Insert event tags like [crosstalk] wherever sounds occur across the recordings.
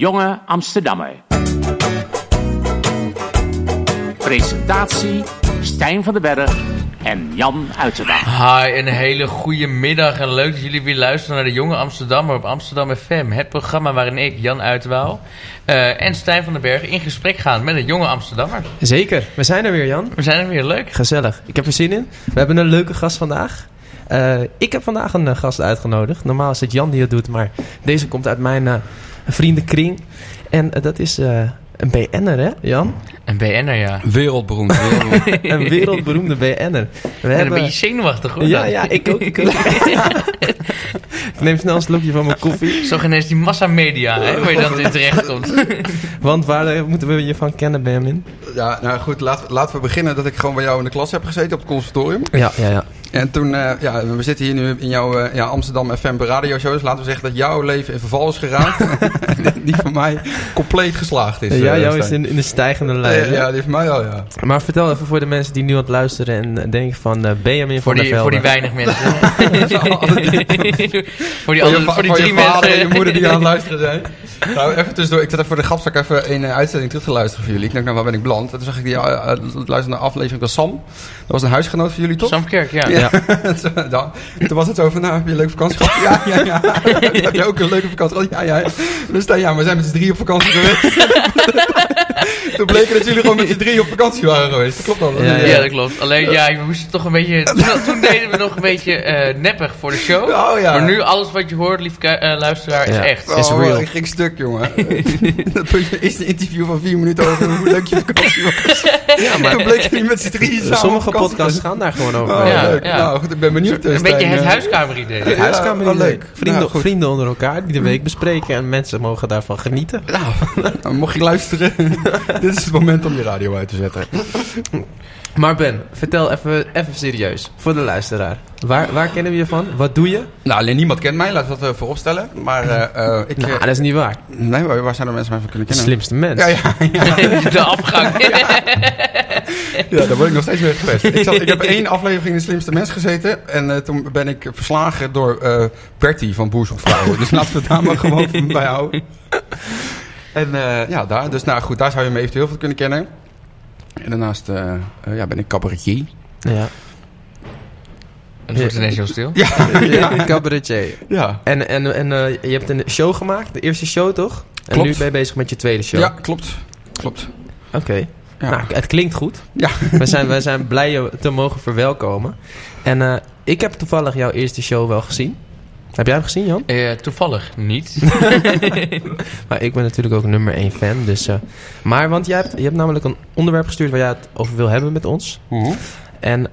Jonge Amsterdammer. Presentatie Stijn van den Berg en Jan Uiterdag. Hi, een hele goede middag en leuk dat jullie weer luisteren naar de Jonge Amsterdammer op Amsterdam FM. Het programma waarin ik, Jan Uiterwaal eh, en Stijn van den Berg in gesprek gaan met een jonge Amsterdammer. Zeker, we zijn er weer Jan. We zijn er weer, leuk. Gezellig, ik heb er zin in. We hebben een leuke gast vandaag. Eh, ik heb vandaag een eh, gast uitgenodigd. Normaal is het Jan die het doet, maar deze komt uit mijn uh, vriendenkring. En dat is een BN'er, hè, Jan? Een BN'er, ja. Wereldberoemd. [laughs] een wereldberoemde BN'er. We hebben... een beetje zenuwachtig, hoor. Ja, ja, ik ook. Ik, ook. [laughs] ik neem snel een slokje van mijn koffie. Zo ineens die massamedia, hè, waar je dan in terecht komt. [laughs] Want waar moeten we je van kennen, Benjamin? Ja, nou goed, laten, laten we beginnen dat ik gewoon bij jou in de klas heb gezeten op het conservatorium. Ja, ja, ja. En toen, uh, ja, we zitten hier nu in jouw uh, ja, Amsterdam FM radio show. Dus laten we zeggen dat jouw leven in verval is geraakt. [laughs] die van mij compleet geslaagd is. Ja, uh, jou is in, in de stijgende lijn. ja, die van mij al, ja. Maar vertel even voor de mensen die nu aan het luisteren en denken van Benjamin voor van die, der Voor die weinig mensen. [laughs] [laughs] voor die, andere, voor die drie je mensen. en je moeder die aan het luisteren zijn. Nou, even tussendoor. Ik zat even voor de grapzak even een uitzending terug te luisteren voor jullie. Ik dacht, nou, waar ben ik beland? En toen zag ik die luisteren naar aflevering van Sam. Dat was een huisgenoot van jullie, toch? Sam Kerk, ja. ja. [laughs] dan, toen was het zo van, nou, heb je een leuke vakantie gehad? Ja, ja, ja. [laughs] heb je ook een leuke vakantie gehad? Ja, ja. Dus dan, ja, we zijn met z'n drie op vakantie geweest. [laughs] toen bleek dat jullie gewoon met z'n drie op vakantie waren geweest. Dat klopt al. Ja, ja. ja, dat klopt. Alleen, ja, we moesten toch een beetje... Toen, toen deden we nog een beetje uh, neppig voor de show. Oh, ja. Maar nu, alles wat je hoort, lief uh, luisteraar, is echt. Oh, is real. Ik ging stuk, jongen. [laughs] dat is een interview van vier minuten over hoe leuk je vakantie was. [laughs] Ja, maar toen bleek je met z'n drie samen Sommige podcasts gaan daar gewoon over. Oh, ja, leuk. ja. Nou, goed, ik ben benieuwd. Een beetje het huiskameridee. Het huiskameridee. Ja, leuk. Vrienden, Nou, vrienden onder elkaar die de week bespreken en mensen mogen daarvan genieten. Nou, nou, mocht je luisteren, [laughs] dit is het moment om je radio uit te zetten. Maar Ben, vertel even, even serieus, voor de luisteraar. Waar, waar kennen we je van? Wat doe je? Nou, alleen niemand kent mij, laten we dat uh, vooropstellen. Maar uh, uh, ik... Nou, dat is niet waar. Nee, waar, zouden mensen mij van kunnen De kennen? slimste mens. Ja, ja, ja. [laughs] De afgang. [laughs] ja, daar word ik nog steeds mee gepest. Ik, zat, ik heb één aflevering in de slimste mens gezeten. En uh, toen ben ik verslagen door uh, Bertie van Boer zoekt Vrouwen. dus laten we het daar maar gewoon [laughs] bij houden. En uh, ja, daar, dus nou goed, daar zou je me eventueel van kunnen kennen. En daarnaast ja, ben ik cabaretier. Ja. En het wordt ineens heel stil. [laughs] [laughs] Ja, ja. cabaretier. Ja. En, en, en je hebt een show gemaakt, de eerste show toch? En Klopt. nu ben je bezig met je tweede show. Ja, klopt. Klopt. Oké. Okay. Ja. Nou, het klinkt goed. Ja. We zijn, wij zijn blij je te mogen verwelkomen. En uh, ik heb toevallig jouw eerste show wel gezien. Heb jij hem gezien, Jan? Uh, toevallig niet. [laughs] maar ik ben natuurlijk ook nummer 1 fan. Dus, uh, maar, want jij hebt, je hebt namelijk een onderwerp gestuurd waar jij het over wil hebben met ons. -huh. En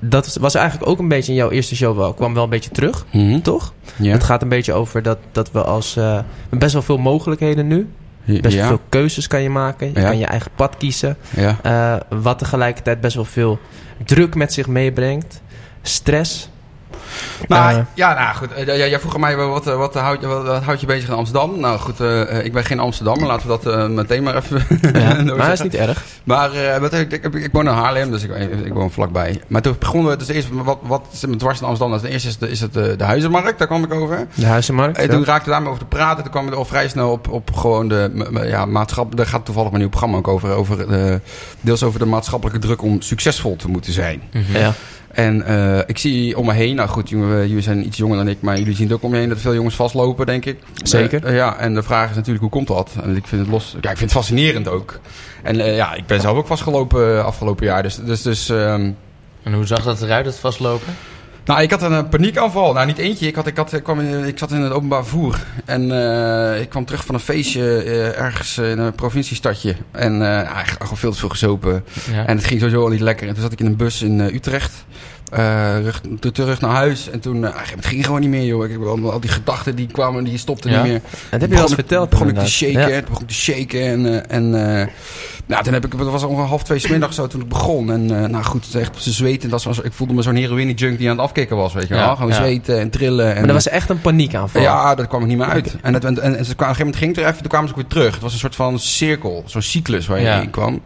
dat was eigenlijk ook een beetje in jouw eerste show wel. kwam wel een beetje terug, -huh. toch? Het gaat een beetje over dat, dat we als... Uh, best wel veel mogelijkheden nu. Best ja. wel veel keuzes kan je maken. Je ja. kan je eigen pad kiezen. Ja. Uh, wat tegelijkertijd best wel veel druk met zich meebrengt. Stress. Nou, uh, ja, nou goed. Uh, jij vroeg aan mij wat, wat, houd, wat, wat houd je bezig in Amsterdam? Nou goed, uh, ik ben geen Amsterdammer. Laten we dat meteen maar even ja, [laughs] Maar dat is niet erg. Maar wat, ik, ik, ik, woon in Haarlem, dus ik, ik, woon vlakbij. Maar toen begonnen we, dus eerst, wat, wat is met dwars in Amsterdam? Nou, eerst is het, is het de, de huizenmarkt, daar kwam ik over. De huizenmarkt, En toen raakte daar over te praten. Toen kwam ik al vrij snel op, op gewoon de ja, maatschappij. Daar gaat toevallig mijn nieuw programma ook over. over de, deels over de maatschappelijke druk om succesvol te moeten zijn. Mm -hmm. Ja. En uh, ik zie om me heen, nou goed, jullie zijn iets jonger dan ik, maar jullie zien het ook om je heen dat veel jongens vastlopen, denk ik. Zeker. Uh, uh, ja, en de vraag is natuurlijk, hoe komt dat? En ik vind het los, ja, ik vind het fascinerend ook. En ja, ik ben zelf ook vastgelopen afgelopen jaar, dus... dus, dus um... En hoe zag dat eruit, het vastlopen? Nou, ik had een paniekaanval. Nou, niet eentje. Ik, had, ik, had, ik, kwam in, ik zat in het openbaar vervoer. En uh, ik kwam terug van een feestje uh, ergens in een provinciestadje. En uh, ja, gewoon veel te veel gezopen. Ja. En het ging sowieso al niet lekker. En toen zat ik in een bus in Utrecht. Rug, terug naar huis. En toen het ging gewoon niet meer, joh. Ik, al, al die gedachten die kwamen, die stopten ja. niet meer. En dat heb je wel eens verteld. begon ik te shaken. Ja. begon ik te shaken. En, en nou, toen heb ik, het was ongeveer half twee smiddag zo toen ik begon. En uh, nou goed, echt zijn zweten. Dat was, ik voelde me zo'n heroïne junk die aan het afkicken was, weet je wel. Ja, Gewoon ja. zweten en trillen. En, maar dat was echt een paniekaanval. Ja, dat kwam er niet meer uit. En, het, en, en, en, ze op een gegeven moment ging het er even, toen kwamen ze ook weer terug. Het was een soort van cirkel, zo'n cyclus waar je ja. in kwam.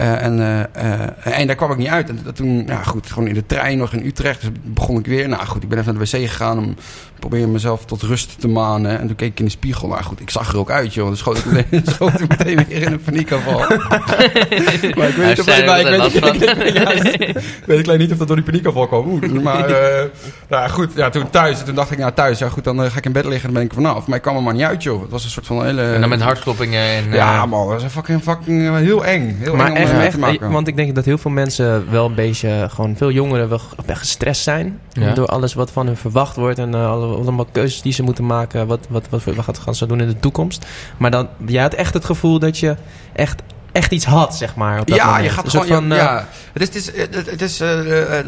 Uh, en, uh, uh, en daar kwam ik niet uit. En toen, ja goed, gewoon in de trein nog in Utrecht. Dus begon ik weer. Nou goed, ik ben even naar de wc gegaan om probeerde mezelf tot rust te manen. En toen keek ik in de spiegel. Nou goed, ik zag er ook uit, joh. Dan schoot ik meteen, [laughs] schoot ik meteen weer in een paniekaanval. Maar ik weet niet of dat, maar ik weet, [laughs] weet ik alleen niet of dat door die paniekaanval kwam. Oeh, Maar [laughs] eh, nou goed, ja, toen thuis. Toen dacht ik, nou thuis, ja goed, dan eh, ga ik in bed liggen en dan ben ik vanaf. Maar ik kwam er maar niet uit, joh. Het was een soort van hele... En dan met hartkloppingen en... Ja, eh, man, dat was een fucking, fucking heel eng. Heel Maar eng om echt, te maken. want ik denk dat heel veel mensen wel een beetje, gewoon veel jongeren wel ge- gestrest zijn. Ja. Door alles wat van hun verwacht wordt en alle- allemaal keuzes die ze moeten maken. Wat, wat, wat, wat gaat- gaan ze doen in de toekomst. Maar dan, jij had echt het gevoel dat je echt, echt iets had, zeg maar. Op dat ja, moment. je gaat gewoon... van, eh, ja. Het is, het is, het het is eh, eh,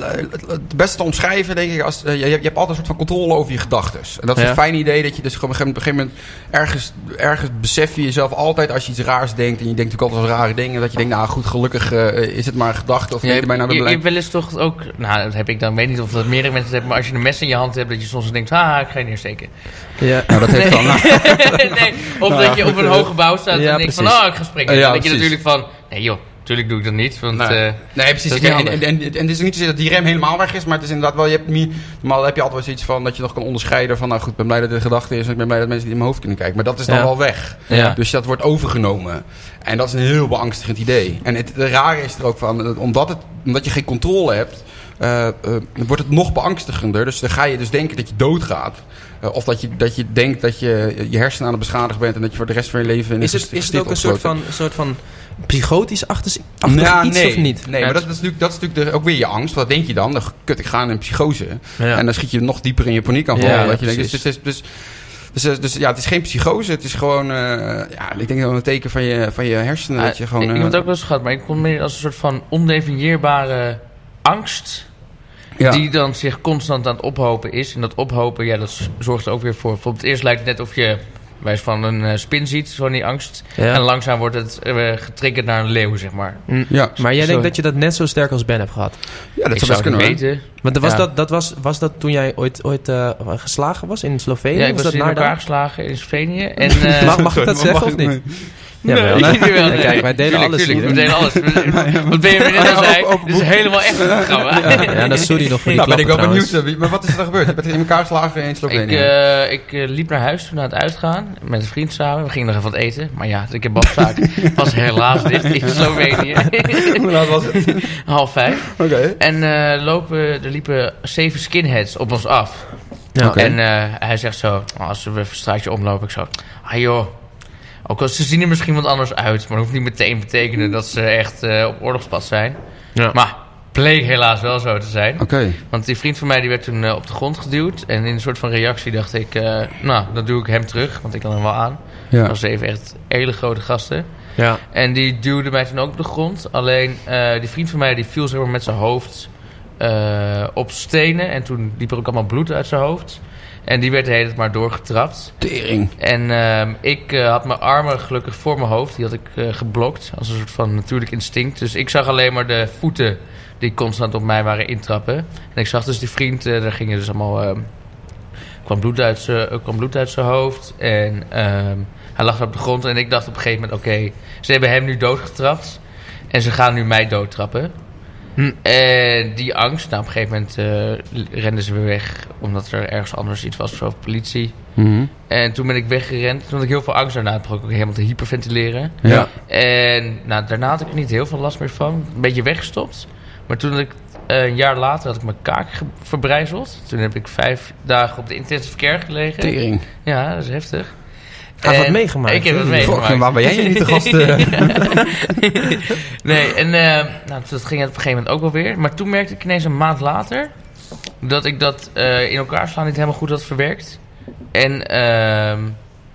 het beste te omschrijven, denk ik. Als, eh, je, je hebt altijd een soort van controle over je gedachten. En dat is Ja. een fijn idee, dat je dus gewoon op een gegeven moment... Ergens, ergens besef je jezelf altijd als je iets raars denkt. En je denkt natuurlijk altijd wel rare dingen. Dat je denkt, nou goed, gelukkig eh, is het maar een gedachte. Of hebt, je mij nou je, de je hebt wel eens toch ook... Nou, dat heb ik dan. Ik weet niet of dat meerdere mensen hebben. Maar als je een mes in je hand hebt, dat je soms denkt... Ah, ik ga je neersteken. ja. Nou, dat heeft dan... [laughs] nee, of Nou dat ja, je op een eh, hoge gebouw staat ja, en denkt van... Oh, ik ga springen. Denk je precies. Natuurlijk van... Nee joh, natuurlijk doe ik dat niet. Want... Nee. eh, Nee, precies. Dat is Kijk, niet en, en, en, en het is niet zozeer dat die rem helemaal weg is, maar het is inderdaad wel, je hebt niet, normaal heb je altijd wel zoiets van dat je nog kan onderscheiden van, nou goed, ik ben blij dat dit een gedachte is en ik ben blij dat mensen die in mijn hoofd kunnen kijken. Maar dat is dan Ja. wel weg. Ja. Dus dat wordt overgenomen. En dat is een heel beangstigend idee. En het, het rare is er ook van, omdat, het, omdat je geen controle hebt, eh, eh, wordt het nog beangstigender. Dus dan ga je dus denken dat je doodgaat. Eh, of dat je, dat je denkt dat je je hersenen aan het beschadigen bent en dat je voor de rest van je leven in Is het, is het ook een soort van, soort van psychotisch achter ja, iets nee, of niet? Nee, maar dat, dat is natuurlijk, dat is natuurlijk de- ook weer je angst. Wat denk je dan? dan kut, ik ga in een psychose. Ja. En dan schiet je nog dieper in je paniek aan. Ja, dat je denkt, precies. dus, dus, dus, dus, dus, ja, het is geen psychose. Het is gewoon, ja, ik denk wel een teken van je, van je hersenen. dat je gewoon, ik, ik heb het ook wel eens gehad, maar ik kon meer als een soort van ondefinieerbare angst... ja. Die dan zich constant aan het ophopen is. En dat ophopen, ja, dat zorgt er ook weer voor. Bijvoorbeeld eerst lijkt het net of je wijs van een eh, spin ziet, zo in die angst. Ja. En langzaam wordt het eh, getriggerd naar een leeuw, zeg maar. Mm. ja. Maar jij Zo- denkt dat je dat net zo sterk als Ben hebt gehad? ja, dat ik zou kunnen. weten. Want was, Ja. dat, dat was, was dat toen jij ooit, ooit eh, geslagen was in Slovenië? Ja, ik was dat in naar elkaar geslagen in Slovenië. [laughs] En, eh, Mag, mag ik dat zeggen of niet? nee. [laughs] Jawel. Nee. Kijk, wij delen Tuurlijk, alles tuurlijk, we delen alles. [laughs] Wat ben je net al zei, dit is helemaal echt een programma. Ja, dat is sorry nog voor die Nou, ben ik wel klappen benieuwd. trouwens. eh, Maar wat is er gebeurd? Je bent in elkaar geslagen in Ik, Slovenië. eh, ik eh, liep naar huis toen aan het uitgaan met een vriend samen. We gingen nog even wat eten. Maar ja, de kebabzaak [laughs] was helaas dicht in Slovenië. Hoe laat was het? Half vijf. Oké. En lopen, er liepen zeven skinheads op ons af. Ja. En hij zegt zo, als we een straatje omlopen, ik zo... Ah joh, ook al ze zien er misschien wat anders uit... maar dat hoeft niet meteen te betekenen dat ze echt eh, op oorlogspad zijn. Ja. Maar bleek helaas wel zo te zijn. Oké. Want die vriend van mij die werd toen eh, op de grond geduwd. En in een soort van reactie dacht ik... eh, nou, dan doe ik hem terug, want ik kan hem wel aan. Dat Ja. was even echt hele grote gasten. Ja. En die duwde mij toen ook op de grond. Alleen die vriend van mij die viel zeg maar, met zijn hoofd op stenen. En toen liep er ook allemaal bloed uit zijn hoofd. En die werd de hele tijd maar doorgetrapt. Tering. En ehm, ik eh, had mijn armen gelukkig voor mijn hoofd. Die had ik eh, geblokt. Als een soort van natuurlijk instinct. Dus ik zag alleen maar de voeten die constant op mij waren intrappen. En ik zag dus die vriend, eh, daar gingen dus allemaal... ehm, kwam bloed uit zijn, kwam bloed uit zijn hoofd. En ehm, hij lag op de grond. En ik dacht op een gegeven moment, oké, ze hebben hem nu doodgetrapt. En ze gaan nu mij doodtrappen. Hm. En die angst, nou op een gegeven moment eh, renden ze weer weg. Omdat er ergens anders iets was, of politie. Mhm. En toen ben ik weggerend. Toen had ik heel veel angst daarna. Toen begon ik ook helemaal te hyperventileren. Ja. En nou, daarna had ik er niet heel veel last meer van. Een beetje weggestopt. Maar toen had ik, eh, een jaar later had ik mijn kaak verbrijzeld. Toen heb ik vijf dagen op de intensive care gelegen. Tering. Ja, dat is heftig. Hij heeft wat meegemaakt. Ik heb wat meegemaakt. Fuck, waar ben jij niet de gast? eh? [laughs] nee, en eh, nou, dat ging het op een gegeven moment ook wel weer. Maar toen merkte ik ineens een maand later... dat ik dat eh, in elkaar slaan niet helemaal goed had verwerkt. En ehm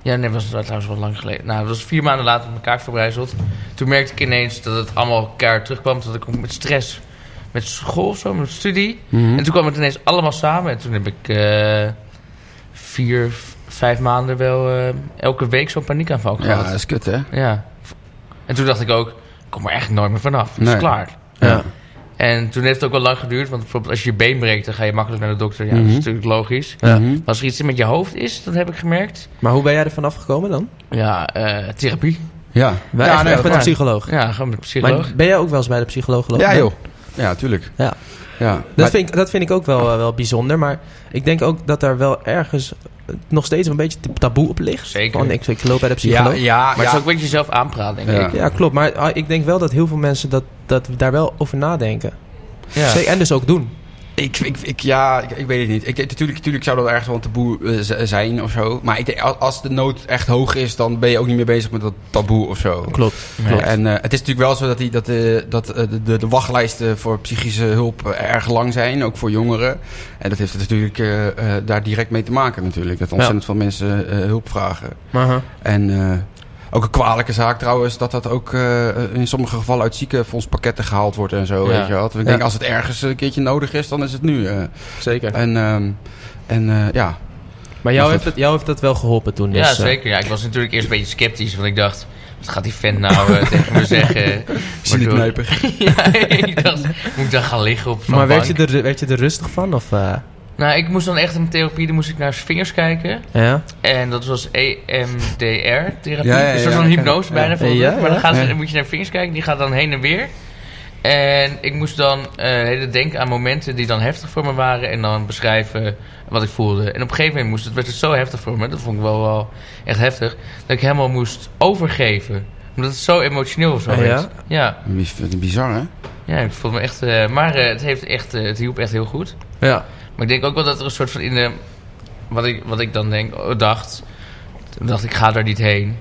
ja, nee, was trouwens wel lang geleden. Nou, dat was vier maanden later met elkaar verbrijzeld. Toen merkte ik ineens dat het allemaal elkaar terugkwam. Dat ik met stress, met school of zo, met studie. Mhm. En toen kwam het ineens allemaal samen. En toen heb ik vier, vijf maanden wel eh, elke week zo'n paniekaanval Ja, gehad. dat is kut, hè? Ja. En toen dacht ik ook, ik kom er echt nooit meer vanaf. Het is klaar. Ja. En toen heeft het ook wel lang geduurd. Want bijvoorbeeld als je je been breekt, dan ga je makkelijk naar de dokter. Ja, dat Mhm. is natuurlijk logisch. Ja. Mhm. Maar als er iets met je hoofd is, dat heb ik gemerkt. Maar hoe ben jij er vanaf gekomen dan? Ja, eh, therapie. Ja. Wij ja, echt, nee, echt met ja. een psycholoog. Ja, gewoon met een psycholoog. Maar ben jij ook wel eens bij de psycholoog gelopen? Ja, joh. Ja, tuurlijk. Ja. ja. Dat, Maar- vind ik, dat vind ik ook wel, eh, wel bijzonder. Maar ik denk ook dat er wel ergens nog steeds een beetje taboe op ligt. Zeker. Want ik, ik loop bij de ja, psycholoog. Ja, ja, Maar het ja. is ook een beetje jezelf aanpraten, denk Ja. ik. klopt. Maar ah, ik denk wel dat heel veel mensen dat, dat daar wel over nadenken. Ja. En dus ook doen. Ik, ik, ik, ja, ik, ik weet het niet. Ik, natuurlijk, natuurlijk zou dat ergens wel een taboe eh, zijn of zo. Maar ik denk, als- de nood echt hoog is, dan ben je ook niet meer bezig met dat taboe of zo. Klopt. En eh, het is natuurlijk wel zo dat, die, dat, eh, dat de, de, de wachtlijsten voor psychische hulp erg lang zijn, ook voor jongeren. En dat heeft natuurlijk daar direct mee te maken natuurlijk. Dat ontzettend veel mensen hulp vragen. Aha. En ook een kwalijke zaak trouwens, dat dat ook eh, in sommige gevallen uit ziekenfondspakketten gehaald wordt en zo. Ja. Weet je wel. Ik Ja. denk, als het ergens een keertje nodig is, dan is het nu. eh. Zeker. En, ehm, en eh, ja, Maar jou heeft, het, jou heeft dat wel geholpen toen. Dus, Ja, zeker. Ja, ik was natuurlijk eerst een beetje sceptisch. Want ik dacht, wat gaat die vent nou eh, [laughs] tegen me zeggen? is niet knijpig. [laughs] ja, ik dacht, moet ik dan gaan liggen op zo'n maar werd je, er, werd je er rustig van? Of, eh, Nou, ik moest dan echt in therapie, dan moest ik naar zijn vingers kijken. ja? En dat was EMDR-therapie. Ja, ja, een soort ja, van ja. hypnose bijna. Ja, maar dan gaan ze, moet je naar vingers kijken, die gaat dan heen en weer. En ik moest dan eh hele denken aan momenten die dan heftig voor me waren. En dan beschrijven wat ik voelde. En op een gegeven moment moest het, werd het zo heftig voor me. Dat vond ik wel, wel echt heftig. Dat ik helemaal moest overgeven. Omdat het zo emotioneel of zo Ah, werd. ja? Ja. Bizar, hè? Ja, ik voelde me echt... eh, maar eh, het, heeft echt, eh, het hielp echt heel goed. Ja. Maar ik denk ook wel dat er een soort van in de... Wat ik, wat ik dan denk, oh, dacht... Dacht ik, ga daar niet heen.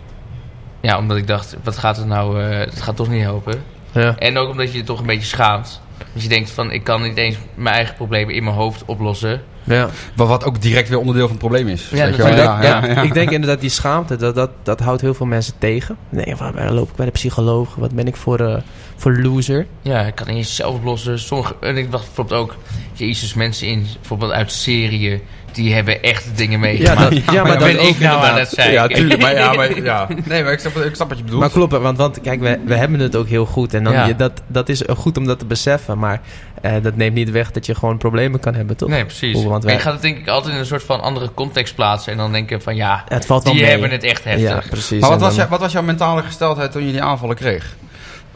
Ja, omdat ik dacht, wat gaat het nou... eh het gaat toch niet helpen. Ja. En ook omdat je je toch een beetje schaamt. Dat je denkt van, ik kan niet eens mijn eigen problemen in mijn hoofd oplossen. ja. Wat, wat ook direct weer onderdeel van het probleem is. Ja, dat is- Ja, Ik denk inderdaad die schaamte, dat, dat, dat houdt heel veel mensen tegen. Nee, waar waar loop ik bij de psycholoog? Wat ben ik voor, eh, voor loser? Ja, ik kan niet eens zelf oplossen. Sommige, en ik dacht bijvoorbeeld ook, jezus, mensen in, bijvoorbeeld uit Syrië, die hebben echt dingen meegemaakt. dat- ja, maar dat ben ik nou aan het zeggen? Ja, tuurlijk. Maar, ja, maar, ja. [laughs] Nee, maar ik snap, ik snap wat je bedoelt. Maar klopt, want, want kijk, we, we hebben het ook heel goed. En dan, Ja. je, dat, dat is goed om dat te beseffen. Maar eh, dat neemt niet weg dat je gewoon problemen kan hebben, toch? Nee, precies. Want wij- je gaat het denk ik altijd in een soort van andere context plaatsen. En dan denken van ja, Het valt wel die mee. hebben het echt heftig. Ja, precies. Maar wat was, dan- jou- wat was jouw mentale gesteldheid toen je die aanvallen kreeg?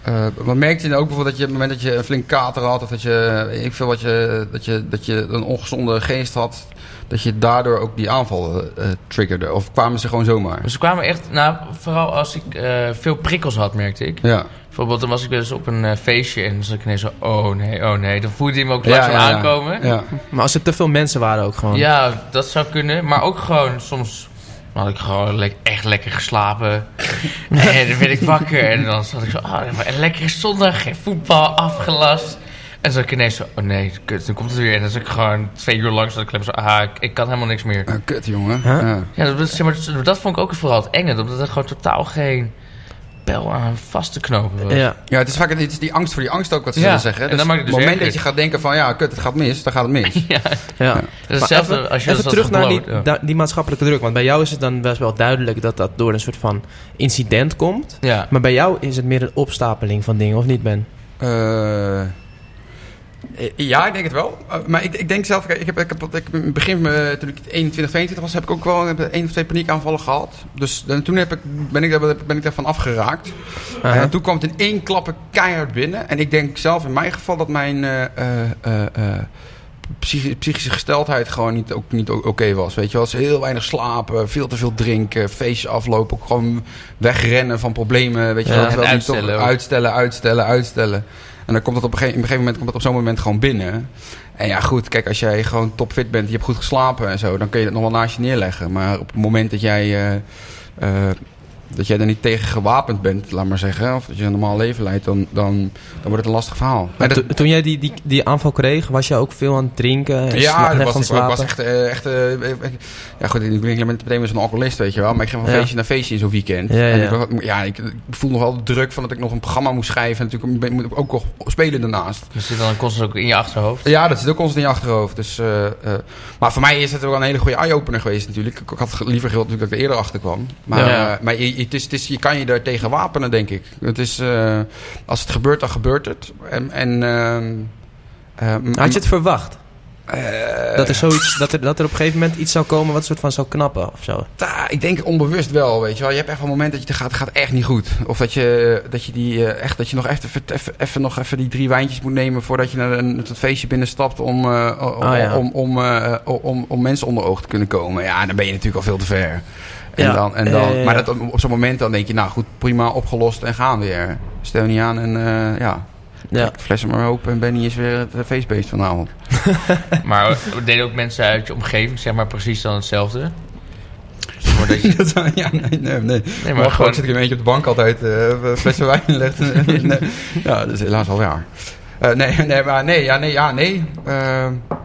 Eh wat merkte je nou ook bijvoorbeeld dat je op het moment dat je een flink kater had... of dat je, ik veel wat je, dat je, dat je een ongezonde geest had... dat je daardoor ook die aanvallen eh, triggerde? Of kwamen ze gewoon zomaar? Dus ze kwamen echt, nou, vooral als ik eh, veel prikkels had, merkte ik. Ja. Bijvoorbeeld, dan was ik dus op een feestje en dan zat ik ineens zo, oh nee, oh nee. Dan voelde hij me ook Ja, langzaam ja, ja. aankomen. Ja. Ja. Maar als er te veel mensen waren ook gewoon. dat zou kunnen. Maar ook gewoon soms had ik gewoon le- echt lekker geslapen. [laughs] en dan werd ik wakker en dan zat ik zo, oh, een lekkere zondag, geen voetbal, afgelast. En dan zat ik ineens zo, oh nee, kut, dan komt het weer. En dan zat ik gewoon twee uur lang zat ik zo, ah, ik, ik kan helemaal niks meer. Ah, kut, jongen. Huh? Ja. Ja, dat, zeg maar, dat, dat vond ik ook vooral het enge. Omdat er gewoon totaal geen bel aan vast te knopen. Ja. Ja, het is vaak het is die angst voor die angst ook wat ze Ja, zeggen. en Dus dan maakt het op dus het moment dat je gaat denken van... ja, kut, het gaat mis, dan gaat het mis. [laughs] Ja, ja. dat is Maar hetzelfde even, als je even terug naar die, da- die maatschappelijke druk. Want bij jou is het dan best wel duidelijk dat dat door een soort van incident komt. Ja. Maar bij jou is het meer een opstapeling van dingen, of niet, Ben? Eh, ja, ik denk het wel. Eh, maar ik, ik denk zelf, kijk, ik heb, ik heb, ik heb in het begin, eh, toen ik 21, 22 was, heb ik ook wel heb één of twee paniekaanvallen gehad. Dus en toen heb ik, ben, ik, daar- ben ik daarvan afgeraakt. Aha. En toen kwam het in één klappe keihard binnen. En ik denk zelf in mijn geval dat mijn eh, eh, eh, eh, psychi- psychische gesteldheid gewoon niet, ook niet oké was. Weet je wel, heel weinig slapen, veel te veel drinken, feestjes aflopen, ook gewoon wegrennen van problemen. Weet je Ja, wel, toch uitstellen uitstellen, uitstellen, uitstellen. En dan komt het op een, gegeven, een gegeven moment komt het op zo'n moment gewoon binnen. En ja, goed, kijk, als jij gewoon topfit bent, je hebt goed geslapen en zo, dan kun je dat nog wel naast je neerleggen. Maar op het moment dat jij, eh, eh, dat jij er niet tegen gewapend bent, laat maar zeggen, of dat je een normaal leven leidt, dan, dan, dan wordt het een lastig verhaal. Maar dat- toen jij die, die, die aanval kreeg, was je ook veel aan het drinken? en ja, dat was, ik slapen? was echt, eh, echt eh, eh, ja goed, ik ben niet meteen weer zo'n alcoholist, weet je wel. Maar ik ging van Ja. feestje naar feestje in zo'n weekend. Ja, En ja. ik, ja, ik, ik voel nog wel de druk van dat ik nog een programma moest schrijven. En natuurlijk ik ben- moet ik ook nog spelen daarnaast. Dus zit dan constant ook in je achterhoofd. Ja, dat zit ook constant in je achterhoofd. Dus, eh, eh, maar voor mij is het wel een hele goede eye-opener geweest natuurlijk. Ik, ik had liever gewild natuurlijk dat ik er eerder achter kwam. Maar, Ja. eh, maar je- het is, je kan je er tegen wapenen, denk ik. Het is, eh, als het gebeurt, dan gebeurt het. En, en, ehm, ehm, Had je het verwacht? Eh, Dat er, zoiets, dat, er, dat er op een gegeven moment iets zou komen wat soort van zou knappen of zo. ta- ik denk onbewust wel, weet je wel. Je hebt echt wel een moment dat je het gaat, gaat echt niet goed. Of dat je, dat je die eh, echt, dat je nog even, even, even, nog even die drie wijntjes moet nemen voordat je naar een, het feestje binnenstapt om, eh, om, Ah, ja. om, om, eh, om, om mensen onder oog te kunnen komen. Ja, dan ben je natuurlijk al veel te ver. En Ja. dan, en dan. Maar dat, op zo'n moment dan denk je, nou goed, prima opgelost en gaan weer. Stel niet aan en ja, Ja. flessen maar open en Benny is weer het eh, feestbeest vanavond. [laughs] Maar we deden ook mensen uit je omgeving, zeg maar precies dan hetzelfde. [laughs] Dat je- Dat ja, nee, nee, nee. nee, Maar gewoon zit ik een beetje op de bank altijd eh flessen wijn legt. [laughs] nee. Ja, dat is helaas al waar. Eh, nee, nee, maar nee, ja, nee, ja, nee. Eh,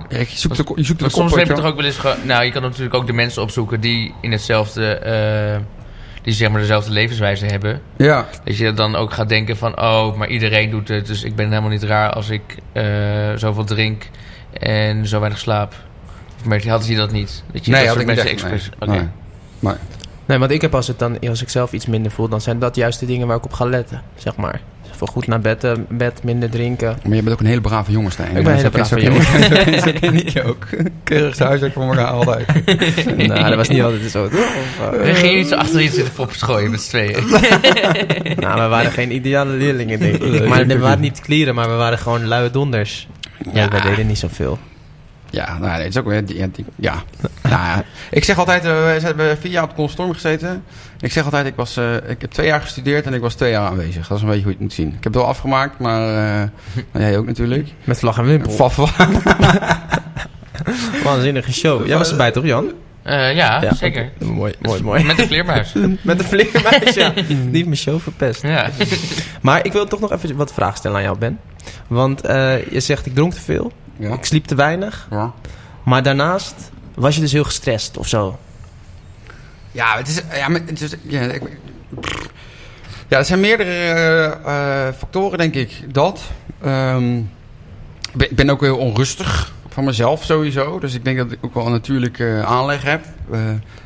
ja, je zoekt de, je zoekt de Maar kop, soms weet heb je toch ook wel eens... Nou, je kan natuurlijk ook de mensen opzoeken die in hetzelfde... die zeg maar dezelfde levenswijze hebben. Ja, Dat je dan ook gaat denken van... Oh, maar iedereen doet het. Dus ik ben helemaal niet raar als ik eh, zoveel drink en zo weinig slaap. Of merk je, hadden dat niet? Dat je Nee, dat had ik niet echt, expres... Nee. Nee, want ik heb als, het dan, als ik zelf iets minder voel, dan zijn dat juist de dingen waar ik op ga letten, zeg maar. Goed naar bed, eh, bed minder drinken. maar je bent ook een hele brave jongen, Stijn. Ik ben een hele brave jongen. Zo ken ik je ook. Keurig huiswerk voor elkaar altijd. [laughs] nou, dat was niet altijd zo, toch? Of, eh, Dan ging je niet zo achter iets in de poppen gooien met z'n tweeën. [laughs] nou, we waren geen ideale leerlingen, denk ik. Maar we waren niet klieren, maar we waren gewoon luie donders. Ja, wij deden niet zoveel. Ja, nou, het is ook weer... Ja, die- ja. Nou, ja. [laughs] Ik zeg altijd, eh, we hebben vier jaar op Constorm gezeten. Ik zeg altijd, ik, was, eh, ik heb twee jaar gestudeerd en ik was twee jaar aanwezig. Dat is een beetje hoe je het moet zien. Ik heb het wel afgemaakt, maar eh, nou, jij ook natuurlijk. Met vlag en wimpel. Vaf, [laughs] Waanzinnige show. Jij was erbij, toch, Jan? Eh, ja, Ja, zeker. Mooi, mooi, mooi. Met de vleermuis. [laughs] Met de vleermuis, ja. Die heeft mijn show verpest. Ja. Maar ik wil toch nog even wat vragen stellen aan jou, Ben. Want eh, je zegt, ik dronk te veel. Ja. Ik sliep te weinig. ja. Maar daarnaast was je dus heel gestrest of zo. Ja, het is, ja, maar het is, ja, ik, ja, er zijn meerdere eh, eh, factoren, denk ik. Dat. Ehm, ik ben- ik ben ook heel onrustig van mezelf sowieso. Dus ik denk dat ik ook wel een natuurlijke aanleg heb. Eh,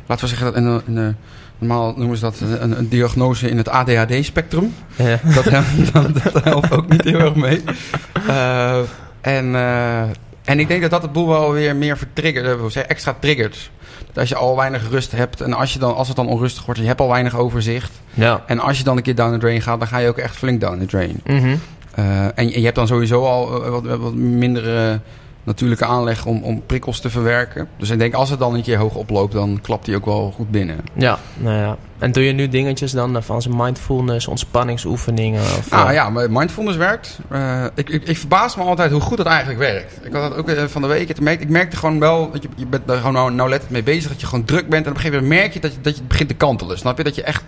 laten we zeggen dat een, een, normaal noemen ze dat een, een diagnose in het ADHD-spectrum. Ja. Dat, [laughs] dat helpt ook niet heel erg mee. En, eh, en ik denk dat dat het boel wel weer meer vertriggert, eh, extra triggert. Dat als je al weinig rust hebt en als, je dan, als het dan onrustig wordt, je hebt al weinig overzicht. Ja. En als je dan een keer down the drain gaat, dan ga je ook echt flink down the drain. Mhm. Eh, en, je- hebt dan sowieso al wat, wat minder eh, natuurlijke aanleg om, om prikkels te verwerken. Dus ik denk als het dan een keer hoog oploopt, dan klapt die ook wel goed binnen. Ja, nou ja. En doe je nu dingetjes dan eh, van zijn mindfulness, ontspanningsoefeningen? Of, Ah eh, ja, maar mindfulness werkt. Eh, ik, ik, ik verbaas me altijd hoe goed het eigenlijk werkt. Ik had dat ook van de week. Merkte, ik merkte gewoon wel dat je, je bent er gewoon nou, nauwlettend mee bezig. Dat je gewoon druk bent. En op een gegeven moment merk je dat je, dat je begint te kantelen. Snap je? Dat je echt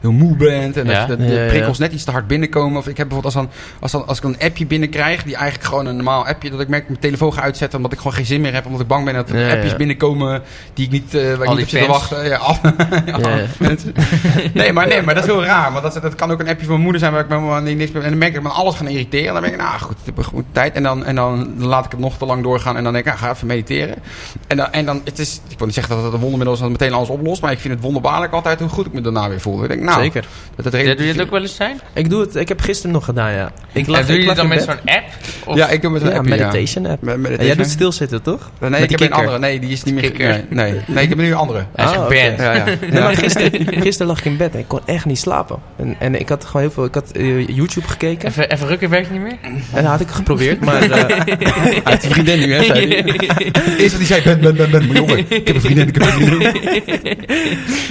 heel moe bent. En Ja. dat, je, dat de prikkels net iets te hard binnenkomen. Of ik heb bijvoorbeeld als, dan, als, dan, als ik een appje binnenkrijg. Die eigenlijk gewoon een normaal appje. Dat ik merk dat ik mijn telefoon ga uitzetten. Omdat ik gewoon geen zin meer heb. Omdat ik bang ben dat er Ja, ja. appjes binnenkomen. Die ik niet, eh waar ik niet op zit te wachten. Ja, ja. [laughs] mensen. [laughs] Nee, maar, nee, maar dat is heel raar. Want dat, dat kan ook een appje van mijn moeder zijn waar ik me niks meer... En dan merk ik dat ik me alles gaan irriteren. En dan denk ik, nou goed, ik heb goed tijd. En dan, en dan laat ik het nog te lang doorgaan. En dan denk ik, nou, ga even mediteren. En dan, en dan het is... Ik wil niet zeggen dat het een wondermiddel is dat het meteen alles oplost. Maar ik vind het wonderbaarlijk altijd hoe goed ik me daarna weer voel. Ik denk, nou... Zeker. Dat redelijk- doe je het ook wel eens zijn? Ik doe het. Ik heb gisteren nog gedaan, ja. Ik lag, En doe ik je het dan met zo'n app? Of Ja, ik doe met een Ja, ja. meditation app. Met En jij doet stilzitten, toch? Nee, met ik heb een andere. Nee, die is niet meer... Nee, nee, nee, ik heb nu een andere. Hij is Ah, geband. oké. Ja, ja. Nee, maar gisteren, [laughs] [laughs] gisteren lag ik in bed en ik kon echt niet slapen. En, en ik had gewoon heel veel... Ik had eh, YouTube gekeken. Even, even rukken werkt niet meer? En dat had ik geprobeerd, maar... eh, [laughs] Hij heeft een vriendin nu, hè, zei. [laughs] Eerst wat hij zei, ben, ben, ben, ben, maar jongen, ik heb een vriendin, ik heb een vriendin.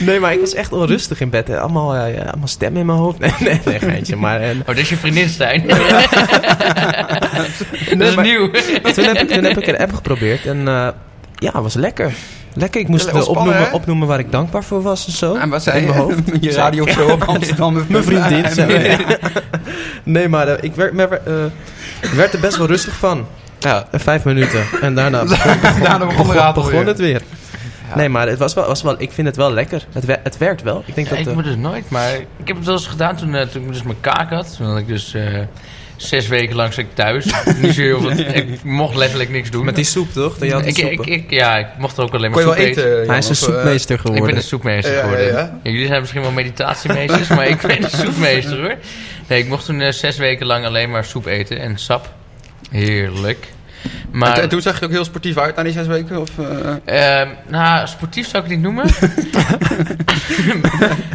nee, maar ik was echt onrustig in bed. hè. Allemaal, eh, ja, allemaal stemmen in mijn hoofd. Nee, nee, nee, geintje. Maar en, Oh, dit is je vriendin, Stijn. dat is maar- nieuw. toen, heb ik, toen heb ik een app geprobeerd en eh, ja, het was lekker. Lekker, ik moest wel opnoemen, opnoemen waar ik dankbaar voor was en zo. En wat zei In mijn hoofd. [laughs] je? Je radioshow op [laughs] Amsterdam. met- Mijn vriendin. [laughs] Zei. Nee, maar eh, ik werd, eh, ik werd er best wel rustig van. Ja. Eh, Vijf minuten. En daarna Daarna begon begon het weer. Nee, maar het was wel, was wel, ik vind het wel lekker. Het, wer- het werkt wel. Ik denk Ja, dat... ik moet het nooit, maar ik heb het wel eens gedaan toen, eh, toen ik dus mijn kaak had. Toen had ik dus eh, zes weken lang zat ik thuis. [laughs] Niet zo heel veel, ik mocht letterlijk niks doen. met die soep, toch? Dat je had ik, ik, soep, ik, ja, ik mocht ook alleen Kon maar je wel soep eten. eten? Hij is een eh, soepmeester Ik geworden. ben een soepmeester geworden. ja. Ja, jullie zijn misschien wel meditatiemeesters, maar ik ben een [laughs] soepmeester hoor. Nee, ik mocht toen eh, zes weken lang alleen maar soep eten en sap. Heerlijk. En, Maar, en toen zag je er ook heel sportief uit na die zes weken? Of, ehm, nou, sportief zou ik het niet noemen. [laughs]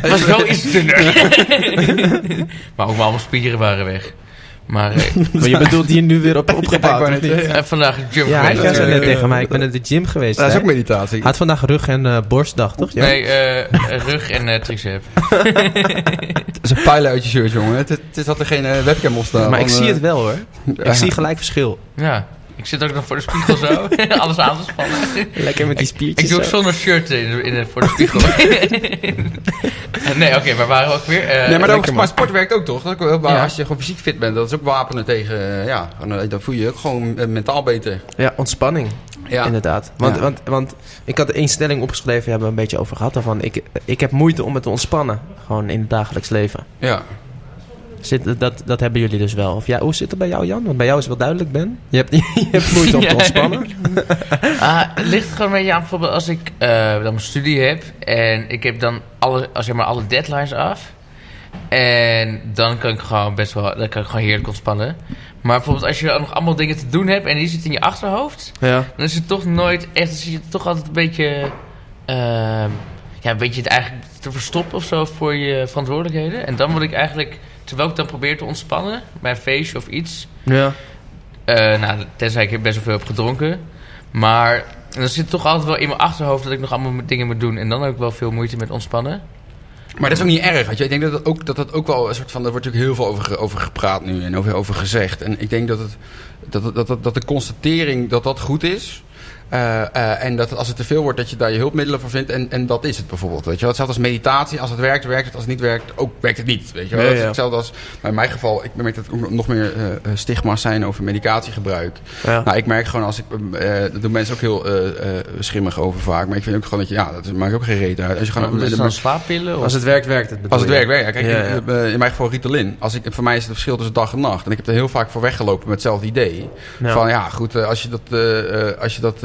het was wel iets dunner. maar ook wel allemaal spieren waren weg. Maar eh, [laughs] Maar je [laughs] bedoelt die nu weer op, [laughs] Ja, ik opgebouwd, zeggen. eh, vandaag gym Ja, hij geweest. zei net tegen mij, ik ben naar de gym geweest. dat is hè? ook meditatie. Had vandaag rug- en eh, borstdag, toch? Ja? Nee, eh, rug en eh, tricep. Dat is een pijlen uit je shirt, jongen. Het, het is dat er geen webcam op staat. maar ik zie het wel hoor. Ik zie gelijk verschil. Ja, ik zit ook nog voor de spiegel zo. [laughs] Alles aan te spannen. Lekker met die spiertjes. Ik doe ook zo. zonder shirt in, in, de- voor de spiegel. [laughs] nee, oké, maar waar we ook weer? Eh, Nee, maar, man. maar sport werkt ook toch? Dat is ook wel- Ja. Als je gewoon fysiek fit bent, dat is ook wapenen tegen... eh, ja, eh, dan voel je je ook gewoon eh, mentaal beter. Ja, ontspanning. Ja. Inderdaad. Want, Ja. want, want ik had één stelling opgeschreven, hebben we een beetje over gehad daarvan. Ik, ik heb moeite om me te ontspannen. Gewoon in het dagelijks leven. Ja. Zit, dat, dat hebben jullie dus wel. Of ja, hoe zit het bij jou, Jan? Want bij jou is het wel duidelijk, Ben. Je hebt, [laughs] je hebt [laughs] moeite om te ontspannen. [laughs] Ah, het ligt gewoon een beetje aan, bijvoorbeeld als ik eh, dan mijn studie heb en ik heb dan alle, zeg maar, alle deadlines af. En dan kan ik gewoon best wel, dan kan ik gewoon heerlijk ontspannen. Maar bijvoorbeeld als je nog allemaal dingen te doen hebt en die zitten in je achterhoofd, Ja. dan is het toch nooit echt, dan zit je toch altijd een beetje, ehm, ja, een beetje het eigenlijk te verstoppen of zo voor je verantwoordelijkheden. En dan moet ik eigenlijk, terwijl ik dan probeer te ontspannen, bij een feestje of iets, Ja. eh, nou, tenzij ik best wel veel heb gedronken. Maar dan zit toch altijd wel in mijn achterhoofd dat ik nog allemaal dingen moet doen. En dan heb ik wel veel moeite met ontspannen. Maar dat is ook niet erg. Weet je. Ik denk dat dat ook, dat dat ook wel een soort van. Er wordt natuurlijk heel veel over, over gepraat nu en over, over gezegd. En ik denk dat, het, dat, het- dat, dat, dat de constatering dat dat goed is. Eh, eh, en dat als het te veel wordt, dat je daar je hulpmiddelen voor vindt. En, en dat is het bijvoorbeeld. Weet je wel. Hetzelfde als meditatie. Als het werkt, werkt het. Als het niet werkt, ook werkt het niet. Weet je wel. Dat is ja. hetzelfde als. Maar in mijn geval, ik merk dat er nog meer eh, stigma's zijn over medicatiegebruik. Ja. Nou, ik merk gewoon als ik. eh daar doen mensen ook heel eh, eh, schimmig over vaak. Maar ik vind ook gewoon dat je. Ja, dat maakt ook geen reet uit. Als je gewoon. Dus slaappillen? Of? Als het werkt, werkt het. Als het werkt, werkt. Ja, kijk, Ja, in- ja. in mijn geval Ritalin. Als ik, voor mij is het verschil tussen dag en nacht. En ik heb er heel vaak voor weggelopen met hetzelfde idee. Ja. Van ja, goed, als je dat, als je dat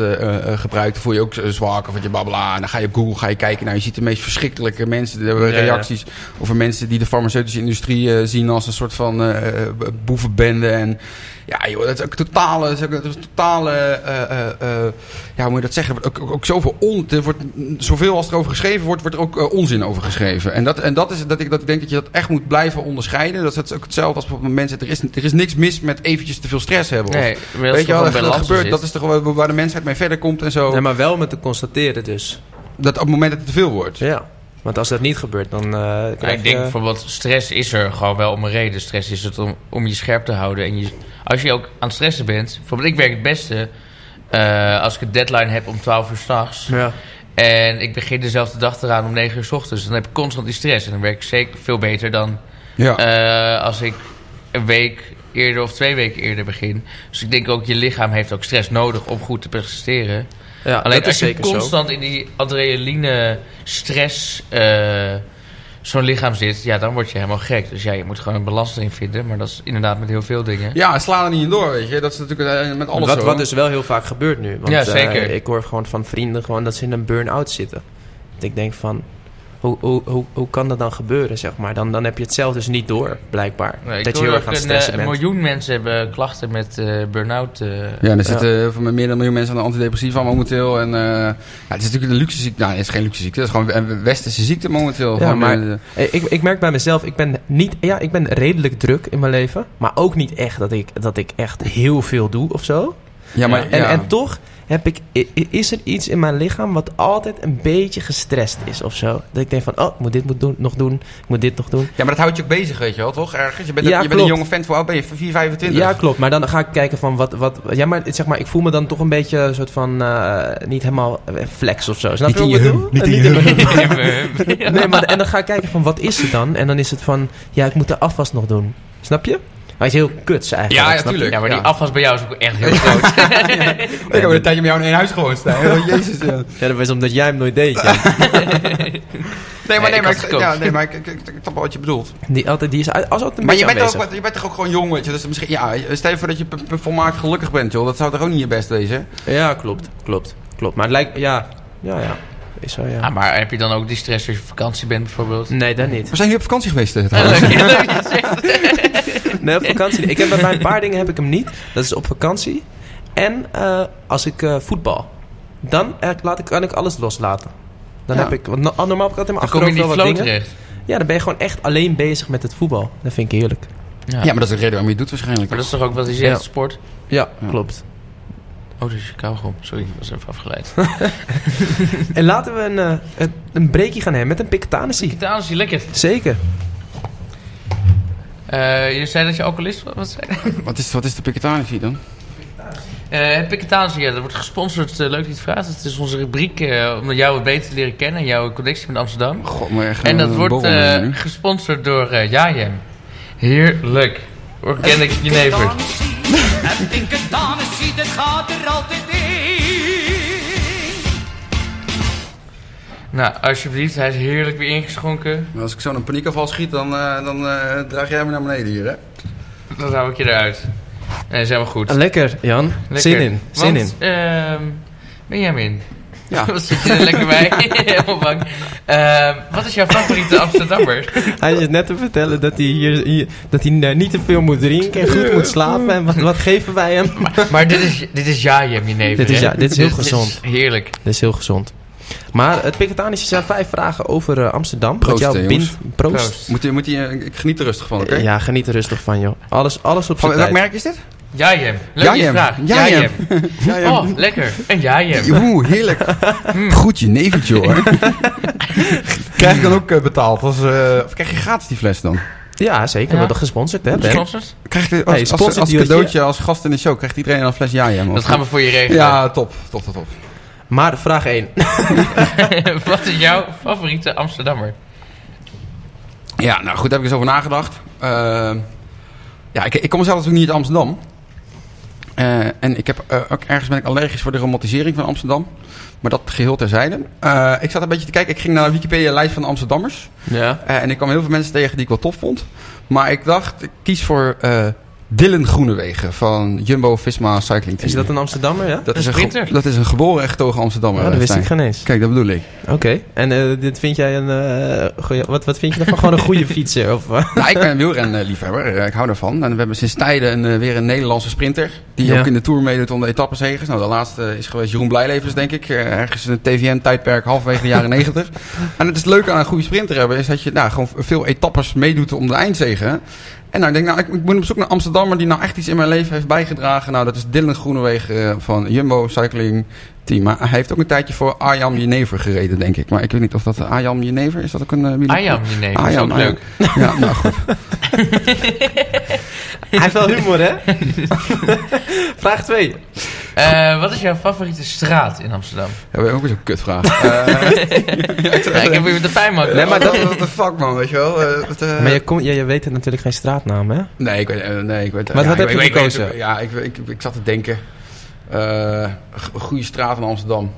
gebruikt, dan voel je ook eh, zwak. Of wat je babla. En dan ga je op Google ga je kijken. Nou, je ziet de meest verschrikkelijke mensen. Er hebben Ja, ja. reacties over mensen die de farmaceutische industrie eh, zien als een soort van eh, eh, boevenbende. En ja, joh, dat is ook totale, dat is ook, dat is totale eh, eh, eh, ja, hoe moet je dat zeggen? Ook, ook, ook zoveel on, er wordt, zoveel als er over geschreven wordt, wordt er ook onzin over geschreven. En dat, en dat is dat ik, dat ik denk dat je dat echt moet blijven onderscheiden. Dat is ook hetzelfde als bijvoorbeeld mensen. Er is, er is niks mis met eventjes te veel stress hebben. Of- Nee, Weet je wel, gewoon dat, gebeurt. is. Dat is toch waar, waar de mensheid mee verder komt en zo. Nee, maar wel met te constateren dus. Dat op het moment dat het te veel wordt. Ja. Want als dat niet gebeurt, dan eh Ja, ik denk je... bijvoorbeeld, stress is er gewoon wel om een reden. Stress is het om, om je scherp te houden. En je, als je ook aan het stressen bent... Bijvoorbeeld, ik werk het beste eh, als ik een deadline heb om 12 uur s'nachts. Ja. En ik begin dezelfde dag eraan om 9 uur s ochtends. Dan heb ik constant die stress. En dan werk ik zeker veel beter dan Ja. eh, als ik een week eerder of twee weken eerder begin. Dus ik denk ook, je lichaam heeft ook stress nodig om goed te presteren. ja, Alleen dat is als je zeker zo. constant in die adrenaline stress eh, zo'n lichaam zit, ja, dan word je helemaal gek. Dus ja, je moet gewoon een balans erin vinden. Maar dat is inderdaad met heel veel dingen. ja, sla er niet in door, weet je. Dat is natuurlijk eh, met alles wat, zo. wat dus wel heel vaak gebeurt nu. Want, Ja, eh, zeker. ik hoor gewoon van vrienden gewoon dat ze in een burn-out zitten. Dat ik denk van, hoe, hoe, hoe, hoe kan dat dan gebeuren, zeg maar? Dan, dan heb je het zelf dus niet door, blijkbaar. Nee, dat je heel erg aan het een, eh, stressen een bent. miljoen mensen hebben klachten met eh burn-out. eh. Ja, er zitten eh, van meer dan een miljoen mensen aan de antidepressiva momenteel. En eh, ja, het is natuurlijk een luxe ziekte. Nou, het is geen luxe ziekte. Het is gewoon een westerse ziekte momenteel. Ja, maar- eh, Eh, Ik, ik merk bij mezelf, ik ben, niet, ja, ik ben redelijk druk in mijn leven. Maar ook niet echt dat ik, dat ik echt heel veel doe of zo. ja, maar, En, ja. en toch heb ik, is er iets in mijn lichaam wat altijd een beetje gestrest is of zo. Dat ik denk van, oh, ik moet dit moet doen, nog doen. Ik moet dit nog doen. ja, maar dat houdt je ook bezig, weet je wel, toch? Ergens. Je bent, Ja, je bent een jonge vent, voor oud ben je? 4, 25? Ja, klopt. Maar dan ga ik kijken van wat... wat ja, maar zeg maar, ik voel me dan toch een beetje een soort van... eh, niet helemaal eh, flex of zo. Snap Niet je wat ik bedoel? niet in je. Nee, maar en dan ga ik kijken van wat is het dan? En dan is het van... Ja, ik moet de afwas nog doen. Snap je? Hij is heel kuts eigenlijk. Ja, ja, snap je? tuurlijk. Ja, maar die Ja. afwas bij jou is ook echt heel groot. Ik heb een tijdje met jou in één huis gewoond. Oh, Jezus, ja. Ja, dat was omdat jij hem nooit deed. Ja. Nee, maar, Nee, maar, ik, ja, nee, maar ik, ik, ik, ik snap wel wat je bedoelt. Die, altijd, die is uit- als altijd een Maar je beetje bent, ook, je bent toch ook gewoon jong, weet je. Dus misschien, ja, stel je voor dat je volmaakt gelukkig bent, joh. Dat zou toch ook niet je best wezen? Ja, klopt. Klopt. Klopt. Maar het lijkt... Ja. Ja, ja. Is ja. Ah, maar heb je dan ook die stress als je op vakantie bent bijvoorbeeld? Nee, dat niet. We zijn hier op vakantie geweest, eh, Ja, trouwens. leuk, ja, leuk dat je het zegt. Nee, op vakantie. Ik heb bij een paar dingen heb ik hem niet. Dat is op vakantie. En eh, als ik eh, voetbal, dan laat ik, kan ik alles loslaten. Dan Ja. heb ik, want no- normaal heb ik altijd in mijn Dan kom je in achterhoofd wel wat flow dingen. terecht. Ja, dan ben je gewoon echt alleen bezig met het voetbal. Dat vind ik heerlijk. Ja. Ja, maar dat is de reden waarom je het doet waarschijnlijk. Maar dat is toch ook wat hij zegt, Ja. sport? Ja, Ja. klopt. Oh, dat is je kauwgom. Sorry, dat was even afgeleid. [laughs] En laten we een, eh, een, breakje gaan hebben met een Pictanissie. Italië is lekker. Zeker. Eh, je zei dat je alcoholist was? Wat zei? [laughs] Wat is, wat is de Piketanissie dan? Eh, het Piketanische, ja, dat wordt gesponsord. eh, leuk dat je het vraagt. Het is onze rubriek eh, om jou wat beter te leren kennen. En jouw connectie met Amsterdam. God, maar echt En dat een wordt eh, gesponsord door eh Jajem. Heerlijk. Organic Jenever. En Piketanissie, dat gaat er altijd in. Nou, alsjeblieft. Hij is heerlijk weer ingeschonken. Maar Als ik zo een paniekaanval schiet, dan, eh, dan eh, draag jij me naar beneden hier, hè? Dan hou ik je eruit. Nee, is helemaal goed. Lekker, Jan. Lekker. Zin in. Zin Want, in. ehm Benjamin. Ja. [laughs] Wat zit je er lekker bij? [laughs] [laughs] Helemaal bang. Ehm, wat is jouw favoriete Amsterdammer? Hij is net te vertellen dat hij, hier, hier- dat hij eh, niet te veel moet drinken en goed moet slapen. En wat, wat geven wij hem? maar dit is, dit is Jajem, je neef. Dit is ja- dit is heel gezond. heerlijk. Dat is heel gezond. Maar het Piketanische zijn vijf vragen over eh, Amsterdam. Proost, wat jou hè, bindt. Proost. Proost. Moet je, moet je, ik geniet er rustig van, oké? Ja, geniet er rustig van, joh. Alles, alles op zijn welk tijd. merk is dit? Jajem. Leuk je Jajem. vraag. Jajem. Jajem. [laughs] Oh, lekker. Een Jajem. Oeh, heerlijk. [laughs] Hmm. Goed je neventje, hoor. [laughs] krijg je dan ook eh, betaald? Als, eh, of krijg je gratis die fles dan? Ja, zeker. We Ja. worden gesponsord, hè, Ben? Sponsors? Krijg je als, Hey, als, als, cadeautje, als gast in de show, krijgt iedereen een fles ja, ja Dat gaan we voor je regelen. Ja, top. Top, top, top. Maar vraag 1. wat is jouw favoriete Amsterdammer? Ja, nou goed, daar heb ik eens over nagedacht. Eh, ja, ik, ik kom zelf natuurlijk niet uit Amsterdam. Eh, en ik heb, eh, ook ergens ben ik allergisch voor de romantisering van Amsterdam. Maar dat geheel terzijde. Eh, ik zat een beetje te kijken. Ik ging naar de Wikipedia-lijst van de Amsterdammers. Ja. En ik kwam heel veel mensen tegen die ik wel tof vond. Maar ik dacht, ik kies voor Dylan Groenewegen van Jumbo-Visma Cycling Team. Is dat een Amsterdammer, ja? dat Een is een, dat is een geboren en getogen Amsterdammer. Dat wist ik geen eens. Kijk, dat bedoel ik. Oké. En eh, dit vind jij een... eh, goeie, wat, wat vind je ervan? Gewoon een goede fietser? Of? [laughs] Nou, ik ben een wielrenliefhebber. Ik hou daarvan. En we hebben sinds tijden een, eh, weer een Nederlandse sprinter. Die Ja. ook in de Tour meedoet om de etappenzegers. Nou, de laatste is geweest Jeroen Blijlevens, denk ik. Eh, Ergens in het TVN-tijdperk halverwege de jaren [laughs] negentig. En het is leuk aan een goede sprinter hebben... is dat je nou, gewoon veel etappes meedoet om de eindzegen. En nou, ik denk, nou, ik, ik moet op zoek naar Amsterdammer... die nou echt iets in mijn leven heeft bijgedragen. Nou, dat is Dylan Groenewegen eh, van Jumbo Cycling Team. Maar hij heeft ook een tijdje voor Arjan Jenever gereden, denk ik. Maar ik weet niet of dat eh, Arjan Jenever is. dat ook een uh, Ayam, je neef. Dat is leuk. Ja, nou goed. [laughs] [laughs] Hij heeft wel humor, hè? [laughs] vraag 2. Eh, wat is jouw favoriete straat in Amsterdam? Ja, we hebben ook weer zo'n kutvraag. [laughs] Eh, Ja, ik heb weer de pijnmak. Nee, maar dat- What the fuck, man, weet je wel? Eh, wat, eh, Maar je, kom, je, je weet het natuurlijk geen straatnaam, hè? Nee, ik weet... nee, ik weet Wat- ja, wat ik heb je weet- ik weet- gekozen? ja, ik, ik, ik, zat te denken... eh, goede straat in Amsterdam.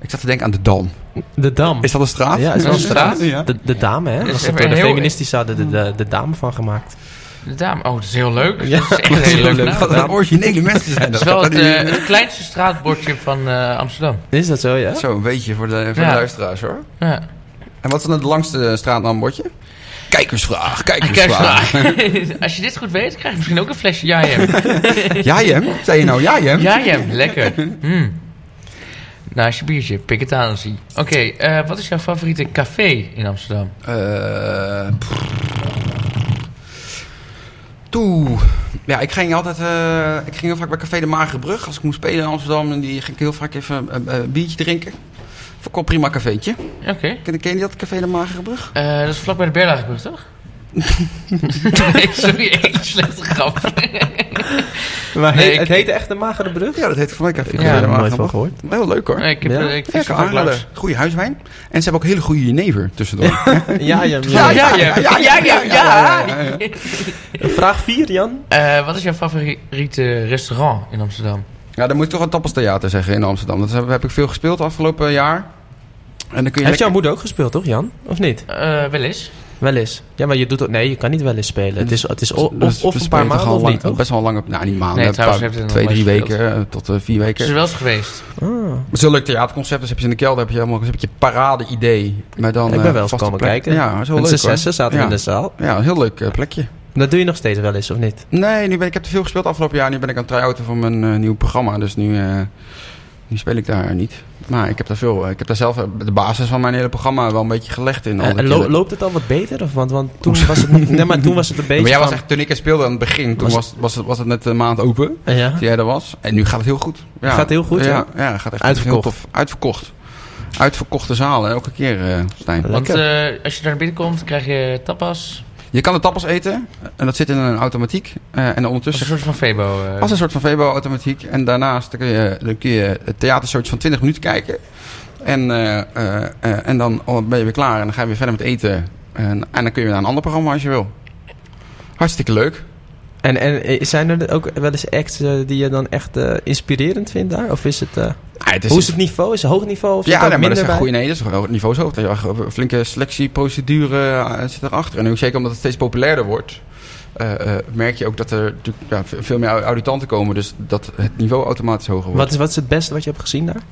Ik zat te denken aan de Dam. De Dam. Is dat een straat? Ja, is wel een straat. Ja. De, de dame, hè? Dat Dat is is door de hadden de, de, de dame van gemaakt. De dame. Oh, dat is heel leuk. Ja, dat is echt [laughs] dat is heel leuk. Dat een originele mensen zijn. Het is dat. wel het, eh, het kleinste straatbordje van eh, Amsterdam. Is dat zo, ja? Zo, een beetje voor de, voor Ja. de luisteraars, hoor. Ja. En wat is dan het langste straatnaambordje? Kijkersvraag, Kijk kijkersvraag. eens, [laughs] Als je dit goed weet, krijg je misschien ook een flesje Jajem. Ja, [laughs] Jem? Zei je nou ja, Jem? Jajem, lekker. Mm. Naast je biertje, pik het aan, zie. Oké, eh, wat is jouw favoriete café in Amsterdam? Eh, Toe. Ja, ik ging altijd. eh, ik ging heel vaak bij Café de Magere Brug. Als ik moest spelen in Amsterdam. En die ging ik heel vaak even een eh, biertje drinken. Vond ik prima cafeetje. Oké. Ken, ken je dat Café de Magere Brug? Eh, dat is vlak bij de Berlagebrug, toch? [laughs] nee, sorry, echt een slechte grap. Maar Nee, he- ik- het heette echt de Magere Brug? Ja, dat heet voor mij Café heb er nooit van gehoord. Heel leuk hoor. Nee, ik, heb, Ja? ik Ja, langs. Goede huiswijn. En ze hebben ook hele goede jenever tussendoor. [laughs] Ja, ja, Ja, ja, ja, ja, ja, ja, ja. Vraag 4, Jan. Eh, wat is jouw favoriete restaurant in Amsterdam? Ja, dan moet ik toch een tappelstheater zeggen in Amsterdam. Dat heb, heb ik veel gespeeld afgelopen jaar. En dan kun je Heeft lekker- jouw moeder ook gespeeld, toch, Jan? Of niet? Eh, wel eens. Wel eens. Ja, maar je doet ook... Nee, je kan niet wel eens spelen. Het is, het is o- Dus of, of we een paar maanden of lang- niet, toch? Best wel een lange... Nou, niet maanden. Nee, trouwens paar- het twee, drie weken eh, tot eh, vier Is weken. er wel eens geweest. Ah. Het is een leuk theaterconcept. Dus heb je in de kelder heb je helemaal heb je parade-idee. Maar dan, Ik ben eh, wel eens komen plek. kijken. Ja, zo Met leuk z'n zaten we Ja. in de zaal. Ja, een heel leuk plekje. Dat doe je nog steeds wel eens, of niet? Nee, nu ben, ik heb te veel gespeeld afgelopen jaar. Nu ben ik aan het try-outen van mijn eh, nieuw programma. Dus nu, eh, nu speel ik daar niet. Maar ik heb daar veel. Ik heb daar zelf eh, de basis van mijn hele programma wel een beetje gelegd in. al En die lo- loopt het al wat beter? Of, want, want toen was het. Nee, maar toen was het een [laughs] beetje maar jij was echt, toen ik er speelde aan het begin, toen Was- was, was, het, was het net een maand open. Ja? Toen jij er was. En nu gaat het heel goed. Ja. Gaat heel goed, ja? Ja, gaat echt Uitverkocht. heel tof. Uitverkocht. Uitverkochte zalen, elke keer, eh Stijn. Want eh, als je daar binnenkomt, krijg je tapas. Je kan de tappels eten. En dat zit in een automatiek. Eh, en Als ondertussen een soort van Febo. eh. Als een soort van Vebo-automatiek. En daarnaast dan kun je, dan kun je het theatershowtje van 20 minuten kijken. En, eh, eh, eh, en dan ben je weer klaar en dan ga je weer verder met eten. En, en dan kun je weer naar een ander programma als je wil. Hartstikke leuk. En, en eh, zijn er ook wel eens acts eh, die je dan echt eh, inspirerend vindt daar? Of is het... eh, Ja, het hoe is het niveau? Is het hoog niveau? Of Ja, ook nee, maar dat is een goede nee, dat is een hoog niveau zo. Een flinke selectieprocedure zit erachter. En ook zeker omdat het steeds populairder wordt, eh, eh, merk je ook dat er natuurlijk, ja, ve- veel meer auditanten komen. Dus dat het niveau automatisch hoger wordt. Wat is, wat is het beste wat je hebt gezien daar?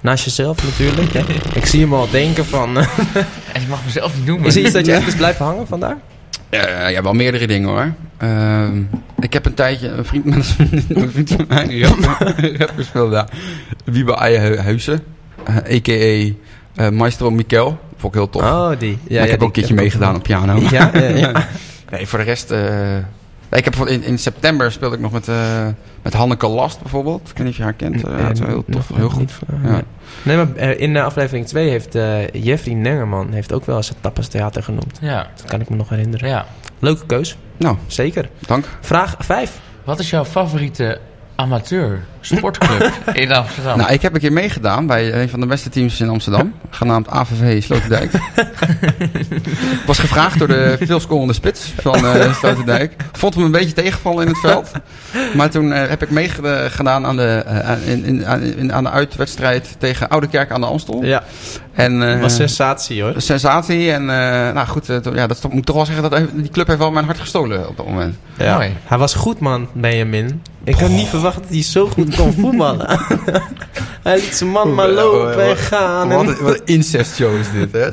Naast jezelf natuurlijk. hè? Ik zie hem al denken van... [laughs] En ik mag mezelf niet noemen. is er iets dat je echt is blijven hangen vandaar? Ja, ja, wel meerdere dingen hoor. Ehm, ik heb een tijdje een vriend met een vriend van mij, een [laughs] rapper, rapper speelde daar. Wiebe Eijenhuizen, eh a.k.a. eh, Maestro Mikel. Vond ik heel tof. Oh, die. Ja, ik heb ook een keertje meegedaan op piano. Ja, ja, ja. [laughs] Nee, voor de rest... ik heb in, in september speelde ik nog met, eh, met Hanneke Last bijvoorbeeld. Ik weet niet of je haar kent. Eh, ja, het is wel heel tof, heel goed. van- Ja. nee. Nee, maar eh, in eh, aflevering 2 heeft eh, Jeffrey Nengerman heeft ook wel eens het Tapas Theater genoemd. Ja, Dat kan ik me nog herinneren. ja. Leuke keus, Nou, zeker. dank. Vraag 5. Wat is jouw favoriete amateur sportclub [laughs] in Amsterdam? Nou, ik heb een keer meegedaan bij een van de beste teams in Amsterdam. [laughs] Genaamd AVV Sloterdijk. [laughs] Was gevraagd door de veelscorende spits van eh Sloterdijk. Vond hem een beetje tegenvallen in het veld. Maar toen eh, heb ik meegedaan aan de, eh, aan- in, in, aan, in- aan de uitwedstrijd tegen Oude Kerk aan de Amstel. Ja, En, eh, was sensatie hoor. een sensatie. En eh, nou goed, eh, ja, dat moet ik toch wel zeggen dat die club heeft wel mijn hart gestolen op dat moment. Ja. Mooi. Hij was goed man, Benjamin. Ik had niet verwacht dat hij zo goed kon [laughs] voetballen. [laughs] hij liet zijn man maar lopen en gaan. Wat En... een, wat een incestshow is dit, hè? [laughs]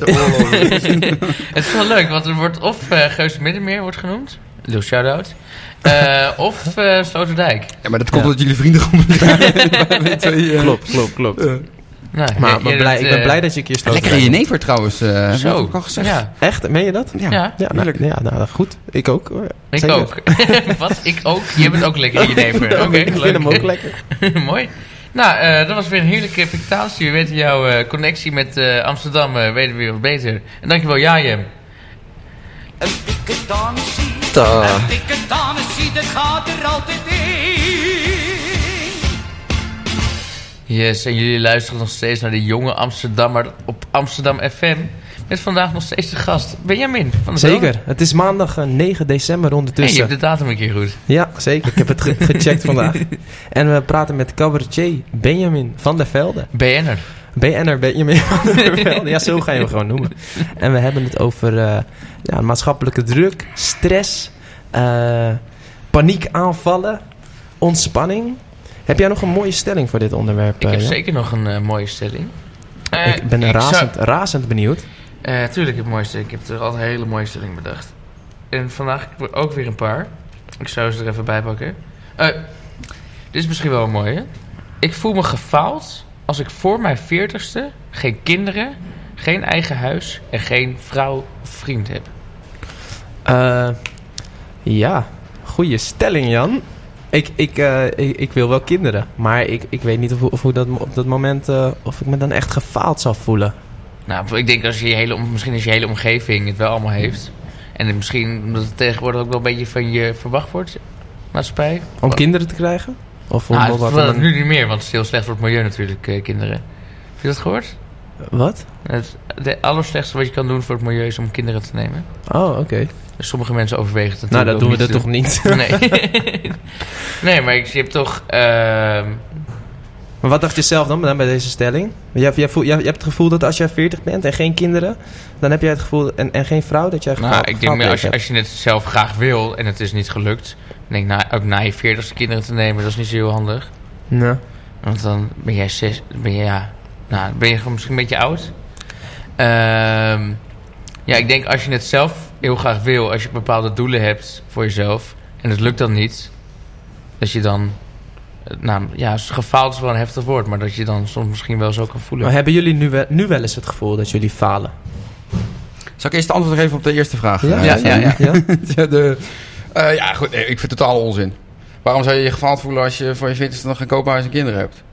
Het is wel leuk, want er wordt of Geus Middenmeer wordt genoemd. Doe shout-out. Eh, of eh Sloterdijk. Ja, maar dat komt Ja. omdat jullie vrienden zijn. Twee, eh, Klopt, klopt, klopt. Nou, Maar, blij, ik ben eh, blij dat je een keer Lekker in jenever trouwens. eh heb je Zo, ook al gezegd. ja. Echt? Meen je dat? Ja. Ja, Ja, nou, ja nou, goed. Ik ook. hoor. ik Zeker. ook. [laughs] Wat? Ik ook? Je bent ook lekker [laughs] in je never. Oké, ik vind hem ook lekker. [laughs] Mooi. Nou, eh, dat was weer een heerlijke pictatie. We weten jouw eh, connectie met eh, Amsterdam eh, weten we weer wat beter. En dankjewel, Jajem. Een dikke een dikke dat gaat er altijd in. Yes, en jullie luisteren nog steeds naar de jonge Amsterdammer op Amsterdam FM. Met vandaag nog steeds de gast, Benjamin van Velde. Zeker. Het is maandag eh, 9 december Hey, je ondertussen. hebt de datum een keer goed. Ja, zeker. Ik heb het ge- [laughs] gecheckt vandaag. En we praten met cabaretier Benjamin van der Velde. BN'er. BN'er Benjamin van der [laughs] Velde. Ja, zo ga je hem gewoon noemen. En we hebben het over eh, ja, maatschappelijke druk, stress, eh, paniekaanvallen, ontspanning. Heb jij nog een mooie stelling voor dit onderwerp? Ik heb eh, zeker nog een eh, mooie stelling. Eh, Ik ben ik razend, razend benieuwd. Eh, tuurlijk heb ik een mooie stelling. Ik heb er altijd een hele mooie stelling bedacht. En vandaag ook weer een paar. Ik zou ze er even bij pakken. Eh, dit is misschien wel een mooie. Ik voel me gefaald als ik voor mijn veertigste geen kinderen, geen eigen huis en geen vrouw of vriend heb. Eh, ja, goede stelling Jan. Ik, ik, eh, ik, ik wil wel kinderen, maar ik, ik weet niet of, of hoe dat op dat moment eh, of ik me dan echt gefaald zal voelen. Nou, ik denk als je je hele, misschien als je hele omgeving het wel allemaal heeft. En misschien omdat het tegenwoordig ook wel een beetje van je verwacht wordt, maatschappij. Om kinderen te krijgen? Of om Nou, wat, dan- nu niet meer, want het is heel slecht voor het milieu natuurlijk, eh, kinderen. Heb je dat gehoord? wat? Het de allerslechtste wat je kan doen voor het milieu is om kinderen te nemen. Oh, oké. Sommige mensen overwegen het Nou, dat doen we dat toch niet? Nee. [laughs] nee, maar ik, je hebt toch... ehm, maar wat dacht je zelf dan, dan bij deze stelling? Jij, jij, voel, jij, je hebt het gevoel dat als jij 40 bent en geen kinderen, dan heb jij het gevoel, en, en geen vrouw, dat jij nou, ik denk meer als je, als je het zelf graag wil en het is niet gelukt... dan denk ik, nou, ook na je veertigste kinderen te nemen, dat is niet zo heel handig. Nou, Want dan ben jij zes, ben je, ja, nou, ben je misschien een beetje oud. Ehm, ja, ik denk als je het zelf heel graag wil, als je bepaalde doelen hebt voor jezelf en het lukt dan niet, dat je dan, eh, nou ja, gefaald is wel een heftig woord, maar dat je dan soms misschien wel zo kan voelen. Maar hebben jullie nu, wel- nu wel eens het gevoel dat jullie falen? Zal ik eerst het antwoord geven op de eerste vraag? Ja, eh, ja, ja. ja. [laughs] Ja, de, eh, ja, goed. nee, ik vind het totaal onzin. Waarom zou je je gefaald voelen als je voor je veertigste nog geen koophuis en kinderen hebt?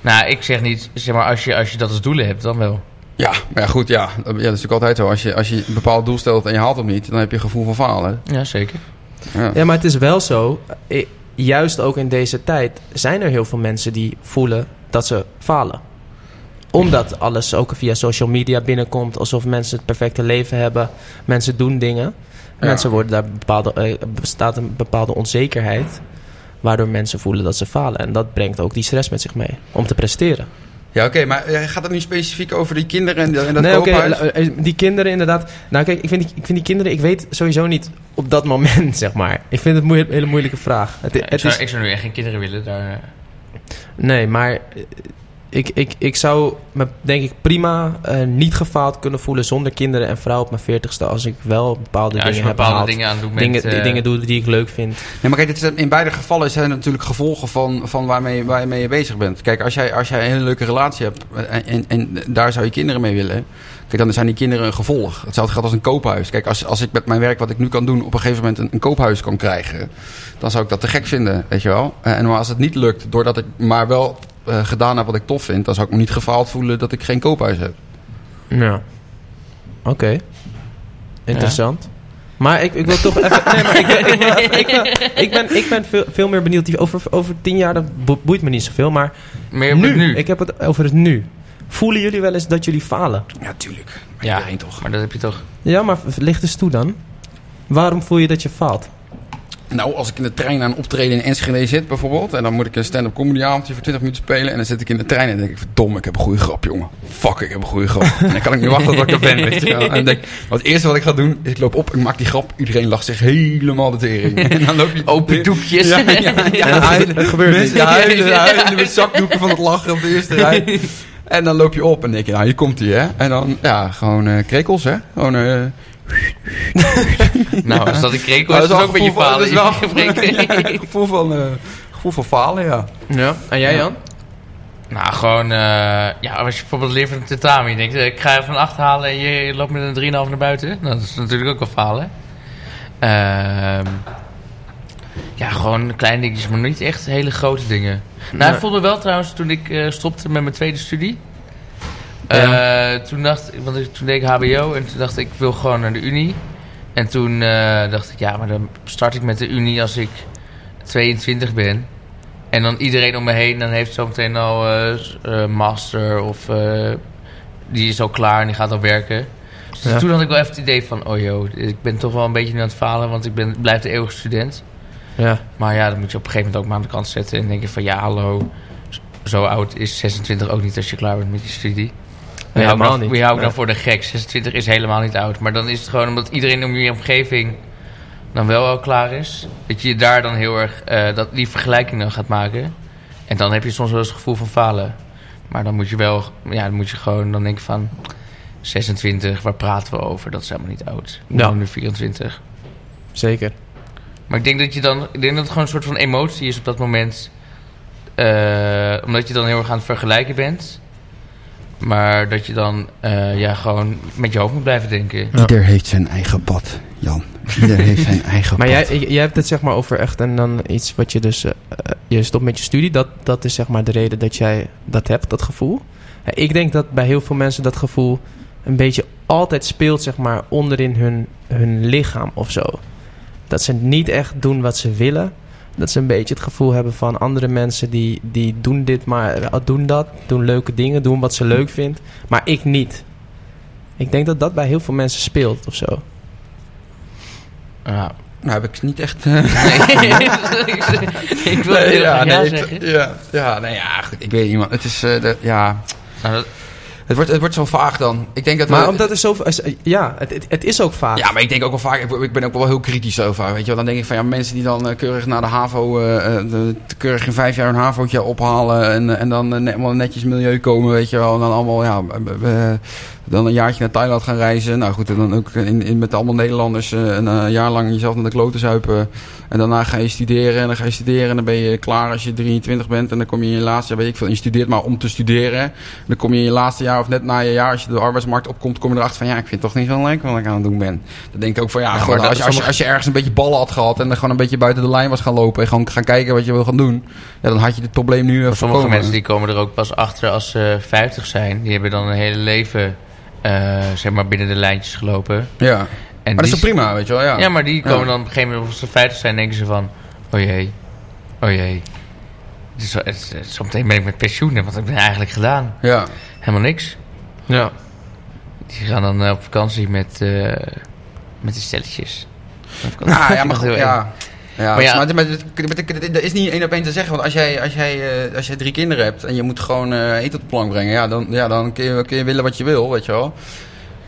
Nou, ik zeg niet, zeg maar, als je, als je dat als doelen hebt, dan wel. Ja, maar ja, goed, ja. Dat, ja, dat is natuurlijk altijd zo. Als je, als je een bepaald doel stelt en je haalt het niet, dan heb je een gevoel van falen. Ja, zeker. Ja. Ja, maar het is wel zo. eh, Juist ook in deze tijd zijn er heel veel mensen die voelen dat ze falen. Omdat alles ook via social media binnenkomt. Alsof mensen het perfecte leven hebben. Mensen doen dingen. Ja. Mensen worden daar bepaalde, eh, bestaat een bepaalde onzekerheid. Waardoor mensen voelen dat ze falen. En dat brengt ook die stress met zich mee. Om te presteren. Ja, oké, maar eh, gaat het nu specifiek over die kinderen en, en dat nee, oké, koophuis? eh, die kinderen inderdaad. Nou, kijk, ik vind, die, ik vind die kinderen, ik weet sowieso niet op dat moment, [laughs] zeg maar. Ik vind het een moe- hele moeilijke vraag. Het, Ja, ik, het zou, is, ik zou nu echt geen kinderen willen. Daar, eh. nee, maar ik, ik, ik zou me denk ik prima eh, niet gefaald kunnen voelen zonder kinderen en vrouw op mijn veertigste. Als ik wel bepaalde ja, als je dingen heb bepaalde behaald. dingen aan doet met... dingen, die eh, dingen doe die ik leuk vind. Nee, maar kijk, dit is, in beide gevallen zijn het natuurlijk gevolgen van, van waarmee, waarmee je bezig bent. Kijk, als jij, als jij een hele leuke relatie hebt en, en, en daar zou je kinderen mee willen... Kijk, dan zijn die kinderen een gevolg. Hetzelfde geldt als een koophuis. Kijk, als, als ik met mijn werk wat ik nu kan doen... op een gegeven moment een, een koophuis kan krijgen... dan zou ik dat te gek vinden, weet je wel. Eh, En maar als het niet lukt, doordat ik maar wel eh, gedaan heb wat ik tof vind... dan zou ik me niet gefaald voelen dat ik geen koophuis heb. Ja. Oké. Interessant. Maar ik, ik wil toch even... [laughs] Nee, maar ik, wil- ik, wil even- ik, wil- ik ben, ik ben veel, veel meer benieuwd. Die- Over, over tien jaar, dat bo- boeit me niet zoveel. Maar Meer nu, nu. ik heb het over het nu. Voelen jullie wel eens dat jullie falen? Ja, tuurlijk. ja, Iedereen toch. maar dat heb je toch... Ja, maar licht eens toe dan. Waarom voel je dat je faalt? Nou, als ik in de trein aan een optreden in Enschede zit bijvoorbeeld... en dan moet ik een stand-up comedy avondje voor 20 minuten spelen... en dan zit ik in de trein en denk ik... verdomme, ik heb een goede grap, jongen. Fuck, ik heb een goede grap. en dan kan ik niet wachten tot ik er ben, weet je wel. En dan denk wat het eerste wat ik ga doen... is ik loop op, ik maak die grap. Iedereen lacht zich helemaal de tering. [laughs] en dan loop je... Open doekjes. Ja, ja, [laughs] ja. En huilen, het gebeurt Mensen niet. huilen, huilen [laughs] met zakdoeken van het lachen op de eerste rij. En dan loop je op en denk je, nou, hier komt hij, hè. En dan, ja, gewoon eh krekels, hè. Gewoon... eh [laughs] nou, als dat een krekel nou, is, dat is ook een beetje falen. dat is wel in gebreken. een gevoel van, eh, gevoel van falen, ja. Ja. En jij Jan? Nou, gewoon, eh, ja, als je bijvoorbeeld leert van een tentamen, je denkt, eh, ik ga even een 8 halen en je loopt met een 3,5 naar buiten. Nou, dat is natuurlijk ook wel falen. Ehm, ja, gewoon kleine dingetjes, maar niet echt hele grote dingen. Nou, Nee. ik voelde wel trouwens toen ik eh, stopte met mijn tweede studie. Eh, toen dacht ik, want ik, toen deed ik HBO en toen dacht ik, ik wil gewoon naar de Unie. En toen eh, dacht ik, ja, maar dan start ik met de Unie als ik 22 ben. En dan iedereen om me heen, dan heeft zometeen al eh, master of die is al klaar en die gaat al werken. Dus Ja. toen had ik wel even het idee van, oh joh, ik ben toch wel een beetje nu aan het falen, want ik ben, blijf de eeuwige student. Ja. Maar ja, dan moet je op een gegeven moment ook maar aan de kant zetten en denken van, ja hallo, zo oud is 26 ook niet als je klaar bent met je studie. We houden helemaal niet. we houden dan voor de gek. 26 is helemaal niet oud. Maar dan is het gewoon omdat iedereen om je omgeving dan wel al klaar is. Dat je daar dan heel erg eh, dat, die vergelijking dan gaat maken. En dan heb je soms wel eens het gevoel van falen. Maar dan moet je wel, ja, dan moet je gewoon dan denken van 26, waar praten we over? Dat is helemaal niet oud. Ja. nu 24. Zeker. Maar ik denk dat je dan, ik denk dat het gewoon een soort van emotie is op dat moment. Eh, omdat je dan heel erg aan het vergelijken bent. Maar dat je dan eh, ja, gewoon met je hoofd moet blijven denken. Ja. Ieder heeft zijn eigen pad, Jan. Ieder heeft zijn [laughs] eigen Maar pad. jij, jij hebt het zeg maar over echt en dan iets wat je dus... eh, je stopt met je studie. Dat, dat is zeg maar de reden dat jij dat hebt, dat gevoel. Ik denk dat bij heel veel mensen dat gevoel een beetje altijd speelt zeg maar onderin hun, hun lichaam of zo. Dat ze niet echt doen wat ze willen. Dat ze een beetje het gevoel hebben van andere mensen die, die doen dit maar doen dat. Doen leuke dingen, doen wat ze leuk vindt. Maar ik niet. Ik denk dat dat bij heel veel mensen speelt of zo. Ja. Nou, heb ik niet echt... eh, Nee, [laughs] [laughs] ik, wil heel graag ja, nee, ja, ja, nee, ja, goed, ik weet niet, man. Het is, eh, de, ja... Nou, dat- Het wordt, het wordt zo vaag dan. Ik denk dat Maar we- omdat er zo... Ja, het, het, het is ook vaak. Ja, maar ik denk ook wel vaak, ik, ik ben ook wel heel kritisch over. Weet je wel, dan denk ik van ja, mensen die dan eh, keurig naar de HAVO, eh, eh, de, keurig in vijf jaar een HAVO'tje ophalen en, en dan net- netjes milieu komen, weet je wel. En dan allemaal, ja, Dan een jaartje naar Thailand gaan reizen. Nou goed, en dan ook in, in, met allemaal Nederlanders eh, een eh, jaar lang jezelf naar de kloten zuipen. En daarna ga je studeren en dan ga je studeren en dan ben je klaar als je 23 bent. En dan kom je in je laatste jaar, weet ik veel, en je studeert maar om te studeren. Dan kom je in je laatste jaar of net na je jaar, als je de arbeidsmarkt opkomt, kom je erachter van ja, ik vind het toch niet zo leuk wat ik aan het doen ben. Dan denk ik ook van ja, gewoon, als, je, als, je, allemaal- als je ergens een beetje ballen had gehad en dan gewoon een beetje buiten de lijn was gaan lopen en gewoon gaan kijken wat je wil gaan doen. Ja, dan had je dit probleem nu eh, sommige voorkomen. mensen die komen er ook pas achter als ze 50 zijn. Die hebben dan een hele leven eh, zeg maar binnen de lijntjes gelopen. Ja, En maar dat is prima, weet je wel. Ja, Ja, maar die komen Ja. dan op een gegeven moment, als ze 50 zijn, denken ze van... Oh jee, oh jee. Dus, zometeen ben ik met pensioen. en Wat heb ik nou eigenlijk gedaan? Ja. Helemaal niks. Ja. Die gaan dan eh, op vakantie met, eh, met de stelletjes. Ah, ja, Dat maar goed, ja. Ja, Maar ja- maar, maar, maar- dat is niet één op één te zeggen. Want als jij, als, jij, eh, als jij drie kinderen hebt en je moet gewoon eh, eten op de plank brengen, ja, dan, ja, dan kun, je, kun je willen wat je wil, weet je wel. En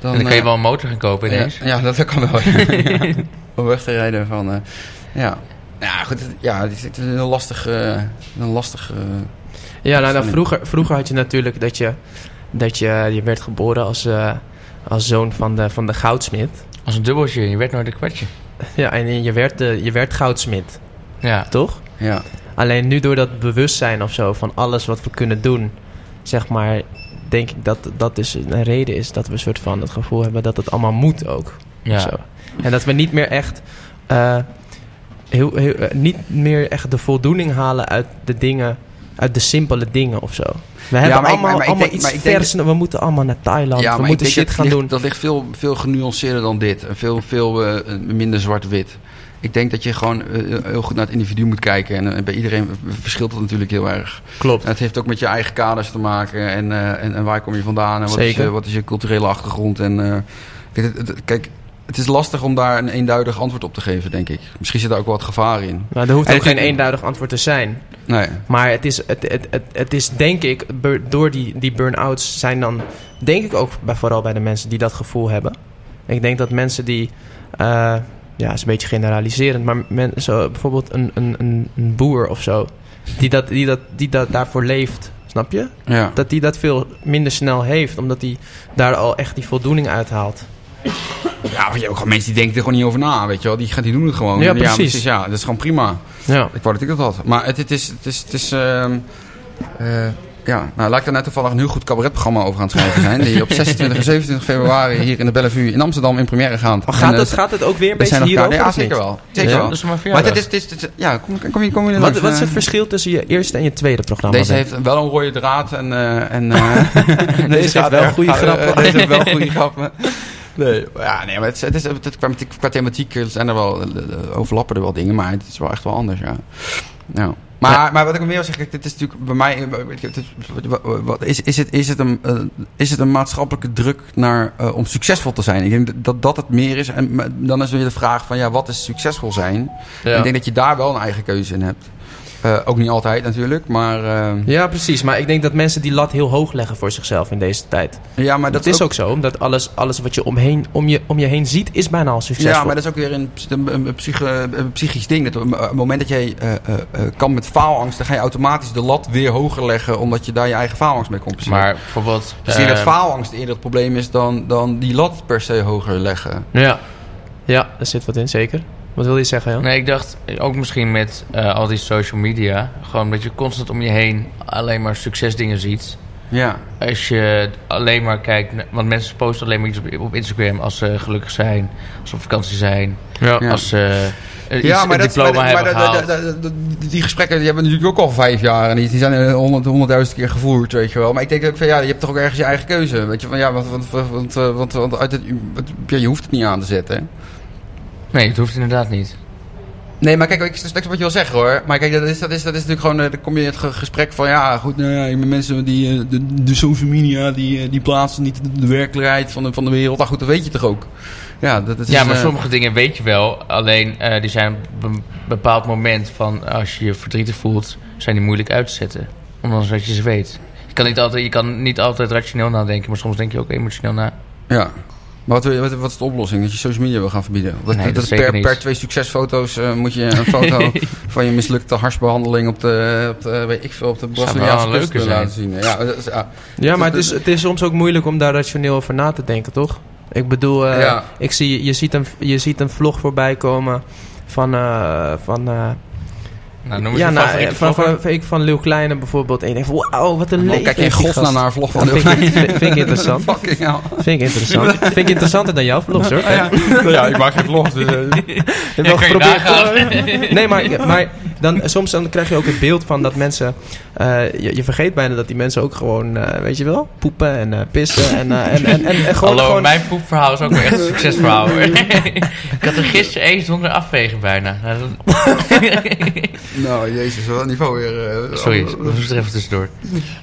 dan kan je eh, wel een motor gaan kopen ineens. Ja, ja, dat kan wel. ja. [laughs] [laughs] Om weg te rijden van. eh, ja. Ja, goed. het- Ja, het is, een lastig. eh, een lastig Ja, nou, nou, vroeger, vroeger had je natuurlijk dat je, dat je, je werd geboren als, eh, als zoon van de, van de goudsmid. Als een dubbeltje, je werd nooit een kwartje. Ja, en je werd, de, je werd goudsmid, Ja. toch? ja. Alleen nu door dat bewustzijn of zo van alles wat we kunnen doen, zeg maar, denk ik dat dat dus een reden is dat we een soort van het gevoel hebben dat het allemaal moet ook. ja. Zo. En dat we niet meer echt, eh, heel, heel, eh, niet meer echt de voldoening halen uit de dingen, uit de simpele dingen of zo. We hebben maar ik- allemaal, maar allemaal denk- iets maar vers. We moeten allemaal naar Thailand. Ja, we moeten shit dat gaan ligt, doen. Dat ligt veel, veel genuanceerder dan dit. En veel, veel eh, minder zwart-wit. Ik denk dat je gewoon eh, heel goed naar het individu moet kijken. En eh, bij iedereen verschilt dat natuurlijk heel erg. Klopt. En het heeft ook met je eigen kaders te maken. En, eh, en, en waar kom je vandaan? En wat, is Zeker. wat is je culturele achtergrond? En, eh, kijk, het, is lastig om daar een eenduidig antwoord op te geven, denk ik. Misschien zit daar ook wel wat gevaar in. Nou, er hoeft En ook geen eenduidig antwoord te zijn. Nee. Maar het is, het, het, het, het is denk ik, door die, die burn-outs zijn dan, denk ik ook bij, vooral bij de mensen die dat gevoel hebben. Ik denk dat mensen die, eh, ja, is een beetje generaliserend, maar men, zo, bijvoorbeeld een, een, een, een boer of zo, die, dat, die, dat, die dat daarvoor leeft, snap je? Ja. Dat die dat veel minder snel heeft, omdat hij daar al echt die voldoening uit haalt. Ja, maar je hebt ook gewoon mensen die denken er gewoon niet over na, weet je wel. Die, gaan- die doen het gewoon. Ja, precies. Ja, dat is gewoon prima. Ja. Ik wou dat ik dat had. Maar het, het is... Het is, het is ehm, eh, ja, nou, ik er net toevallig een heel goed cabaretprogramma over aan het schrijven zijn. Die op [laughs] 26 en 27 februari hier in de Bellevue in Amsterdam in première gaat. Maar gaat, En, het, eh, gaat het ook weer een beetje hierover? Ja, zeker wel. Zeker Ja? wel. Is maar is, het is, is- ja, kom, kom, je, kom je Wat, langs, wat is eh? het verschil tussen je eerste en je tweede programma? Deze heeft wel een rode draad en... eh, en [laughs] eh, [laughs] Deze heeft wel goede eh, grappen. Deze heeft wel goede grappen. Nee, maar ja, nee, maar het, is- het is, het, qua, qua thematiek zijn er wel, overlappen er wel dingen, maar het is wel echt wel anders, ja. ja. Maar, maar wat ik meer wil zeggen, dit is natuurlijk bij mij... is- Is, het, is, het een, eh, is het een maatschappelijke druk naar, eh, om succesvol te zijn? Ik denk dat dat het meer is. En dan is weer de vraag van, ja, wat is succesvol zijn? Ja. Ik denk dat je daar wel een eigen keuze in hebt. Eh, ook niet altijd natuurlijk, maar... eh, Ja, precies. Maar ik denk dat mensen die lat heel hoog leggen voor zichzelf in deze tijd. ja, maar dat is ook, zo, omdat alles, alles wat je omheen, om, je om je heen ziet, is bijna al succesvol. Ja, maar dat is ook weer een, een, een, psyche- een psychisch ding. Dat op het moment dat jij eh, eh, eh, kan met faalangst, dan ga je automatisch de lat weer hoger leggen, omdat je daar je eigen faalangst mee compenseert. Maar bijvoorbeeld... dus ik denk dat eh, faalangst eerder het probleem is dan, dan die lat per se hoger leggen. Ja. Ja, daar zit wat in, zeker. Wat wil je zeggen, Jan? Nee, ik dacht ook misschien met eh, al die social media. Gewoon dat je constant om je heen alleen maar succesdingen ziet. Ja, Als je alleen maar kijkt... naar- Want mensen posten alleen maar iets op, op Instagram als ze gelukkig zijn. Als ze op vakantie zijn. Ja. Als ze eh, iets, ja maar, dat, diploma maar, hebben maar gehaald. dat- dat- dat- dat- die gesprekken die hebben natuurlijk ook al vijf jaar en die, zijn eh, honderd, honderdduizend keer gevoerd, weet je wel. Maar ik denk ook van ja, je hebt toch ook ergens je eigen keuze, weet je van ja, want, want, want, want, uit het, je hoeft het niet aan te zetten. Nee, het hoeft inderdaad niet. Nee, maar kijk, ik snap wat je wil zeggen hoor. Maar kijk, dat is, dat is, dat is natuurlijk gewoon. eh, Dan kom je in het ge- gesprek van ja, goed, nou ja, met mensen die. eh, De, de social media die, eh, die plaatsen niet de, de werkelijkheid van de, van de wereld. Nou goed, dat weet je toch ook. Ja, dat, dat is, ja, maar sommige dingen weet je wel. Alleen die zijn op een bepaald moment van als je je verdrietig voelt, zijn die moeilijk uit te zetten. Ondanks dat je ze weet. Je kan niet altijd, je kan niet altijd rationeel nadenken, maar soms denk je ook emotioneel na. Ja. Maar wat, wat, wat is de oplossing? Dat je social media wil gaan verbieden? Dat, Nee, dat dat zeker per, per twee succesfoto's eh, moet je een foto [laughs] van je mislukte harsbehandeling op de, op de, weet ik veel, op de Braziliaanse kust laten zien. Ja, ja. Ja, maar het is, het is soms ook moeilijk om daar rationeel over na te denken, toch? Ik bedoel, eh, Ja. ik zie, je, ziet een, je ziet een vlog voorbij komen van... eh, van eh, Nou, noem ja, nou, eh, van, van, ik van Leeuw Kleine bijvoorbeeld. En je denkt van, wauw, wat een leven kijk je in godsnaam naar een vlog van Dat de vind ik, vind, ik interessant. [laughs] Fucking hell. Vind ik interessant. vind ik interessanter dan jouw vlogs, hoor. [laughs] Ah, ja. Ja, ik maak geen vlog. Dus, eh, [laughs] hebt Ja, wel geprobeerd. Nee, maar, maar dan, soms dan krijg je ook het beeld van dat mensen... eh, je, je vergeet bijna dat die mensen ook gewoon, eh, weet je wel, poepen en eh, pissen. En, eh, en, en, en, en gewoon... Hallo, gewoon mijn poepverhaal is ook wel echt een [laughs] succesverhaal. hoor. [laughs] ik had er gisteren één zonder afvegen bijna. Nou, [laughs] nou, jezus, wat een niveau weer. eh, Sorry, dat was er even tussendoor.